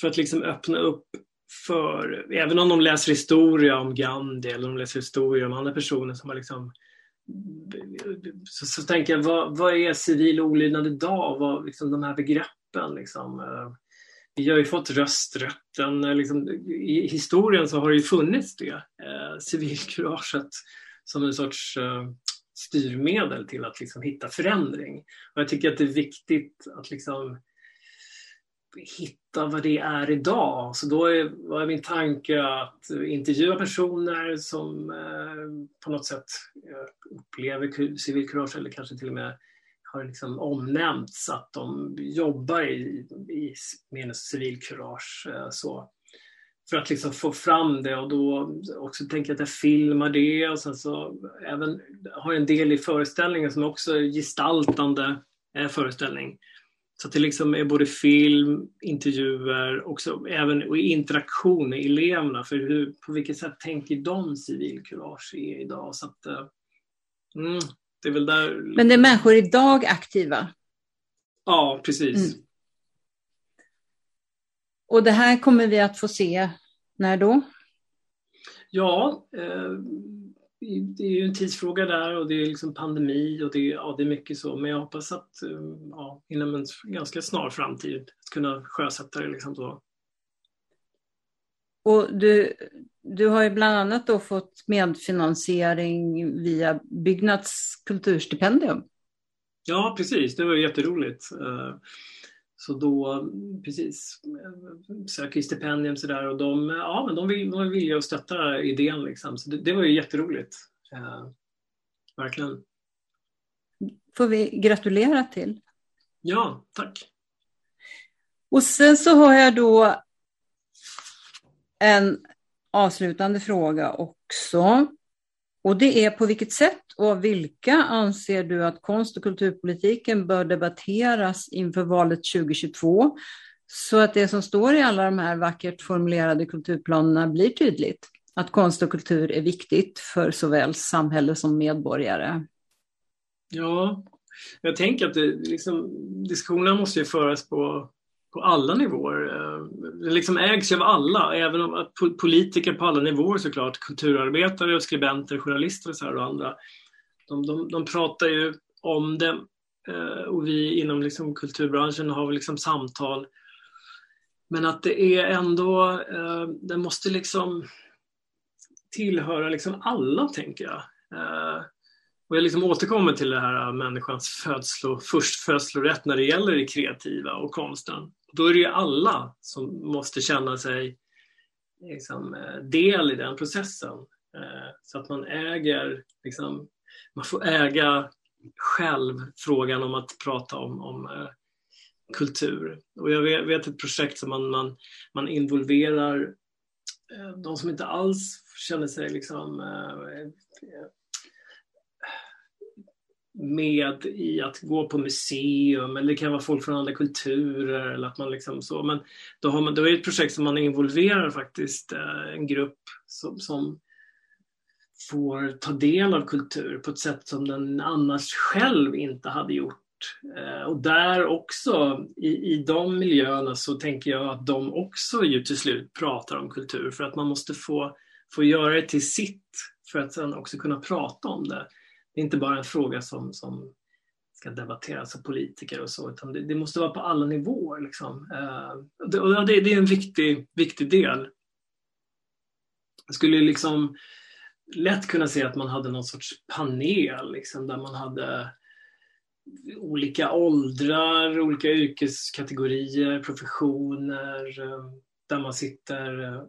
för att liksom öppna upp för, även om de läser historia om Gandhi eller de läser historia om andra personer som har liksom så, så tänker jag, vad, vad är civil olydnad idag? Vad, liksom, de här begreppen liksom, eh, vi har ju fått rösträtten. Eh, liksom, I historien så har det ju funnits det, eh, civilkuraget som en sorts eh, styrmedel till att liksom, hitta förändring. Och jag tycker att det är viktigt att liksom, hitta vad det är idag. Så då är, var min tanke att intervjua personer som eh, på något sätt eh, upplever civilkurage eller kanske till och med har liksom omnämnts att de jobbar i, i med civilkurage. Eh, så. För att liksom få fram det och då också tänker jag att jag filmar det och sen så även har en del i föreställningen som också är gestaltande eh, föreställning så det liksom är både film, intervjuer också, även och interaktion med eleverna. För hur, på vilket sätt tänker de civilkurage är idag? Så att, eh, mm, det är väl där... Men det är människor idag aktiva? Ja, precis. Mm. Och det här kommer vi att få se när då? Ja, eh, det är ju en tidsfråga där och det är liksom pandemi och det, ja, det är mycket så. Men jag hoppas att eh, ja, inom en ganska snar framtid att kunna sjösätta det. Liksom så. Och du, du har ju bland annat då fått medfinansiering via Byggnads kulturstipendium. Ja, precis. Det var jätteroligt. Så då, precis, söker stipendium sådär och de, ja, men de, vill, de vill att stötta idén liksom. Så det, det var ju jätteroligt. Eh, verkligen. Får vi gratulera till. Ja, tack. Och sen så har jag då en avslutande fråga också. Och det är på vilket sätt och av vilka anser du att konst och kulturpolitiken bör debatteras inför valet 2022 så att det som står i alla de här vackert formulerade kulturplanerna blir tydligt? Att konst och kultur är viktigt för såväl samhälle som medborgare. Ja, jag tänker att det, liksom, diskussionerna måste ju föras på på alla nivåer. Det liksom ägs av alla, även om politiker på alla nivåer såklart, kulturarbetare och skribenter, journalister och, så här och andra. De, de, de pratar ju om det eh, och vi inom liksom kulturbranschen har liksom samtal. Men att det är ändå, eh, det måste liksom tillhöra liksom alla, tänker jag. Och jag liksom återkommer till det här människans födslo, förstfödslorätt när det gäller det kreativa och konsten då är det ju alla som måste känna sig liksom, eh, del i den processen. Eh, så att man äger, liksom, man får äga själv frågan om att prata om, om eh, kultur. Och jag vet, vet, ett projekt som man, man, man involverar de som inte alls känner sig liksom med i att gå på museum eller det kan vara folk från andra kulturer eller att man liksom så. Men då, har man, då är det ett projekt som man involverar faktiskt eh, en grupp som, som får ta del av kultur på ett sätt som den annars själv inte hade gjort. Eh, och där också, i, i de miljöerna så tänker jag att de också ju till slut pratar om kultur för att man måste få, få göra det till sitt för att sen också kunna prata om det det är inte bara en fråga som, som ska debatteras av politiker och så, utan det, det måste vara på alla nivåer. Liksom. Eh, det, och det, det, är en viktig, viktig del. Jag skulle liksom lätt kunna se att man hade någon sorts panel liksom, där man hade olika åldrar, olika yrkeskategorier, professioner, eh, där man sitter eh,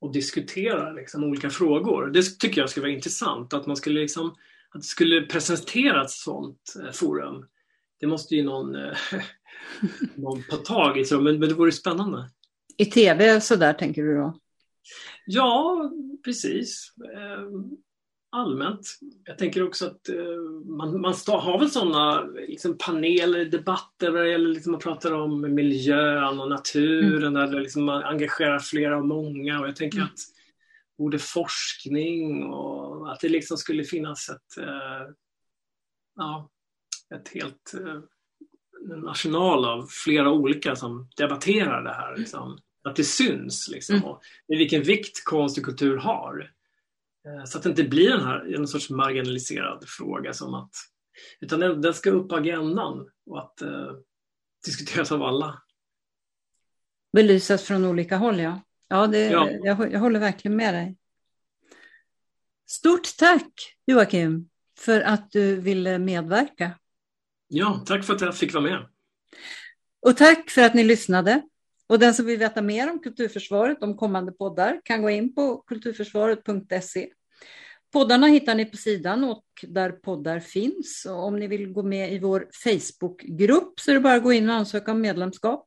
och diskuterar liksom, olika frågor. Det tycker jag skulle vara intressant, att man skulle liksom att det skulle presentera ett sådant eh, forum. Det måste ju någon, eh, någon ta tag i, men, men det vore spännande. I tv sådär tänker du då? Ja, precis. Eh, allmänt. Jag tänker också att man, man har väl sådana liksom paneler, debatter vad det liksom man pratar om miljön och naturen, mm. där liksom man engagerar flera och många. Och jag tänker mm. att både forskning och att det liksom skulle finnas ett, eh, ja, ett helt eh, en arsenal av flera olika som debatterar det här. Liksom. Att det syns liksom, mm. och vilken vikt konst och kultur har. Eh, så att det inte blir den här, en sorts marginaliserad fråga som att utan den, den ska upp på agendan och att eh, diskuteras av alla. Belysas från olika håll, ja. Ja, det, ja. Jag, jag håller verkligen med dig. Stort tack Joakim för att du ville medverka. Ja, tack för att jag fick vara med. Och tack för att ni lyssnade. Och den som vill veta mer om Kulturförsvaret, om kommande poddar, kan gå in på kulturförsvaret.se. Poddarna hittar ni på sidan och där poddar finns. Och om ni vill gå med i vår Facebookgrupp så är det bara att gå in och ansöka om medlemskap.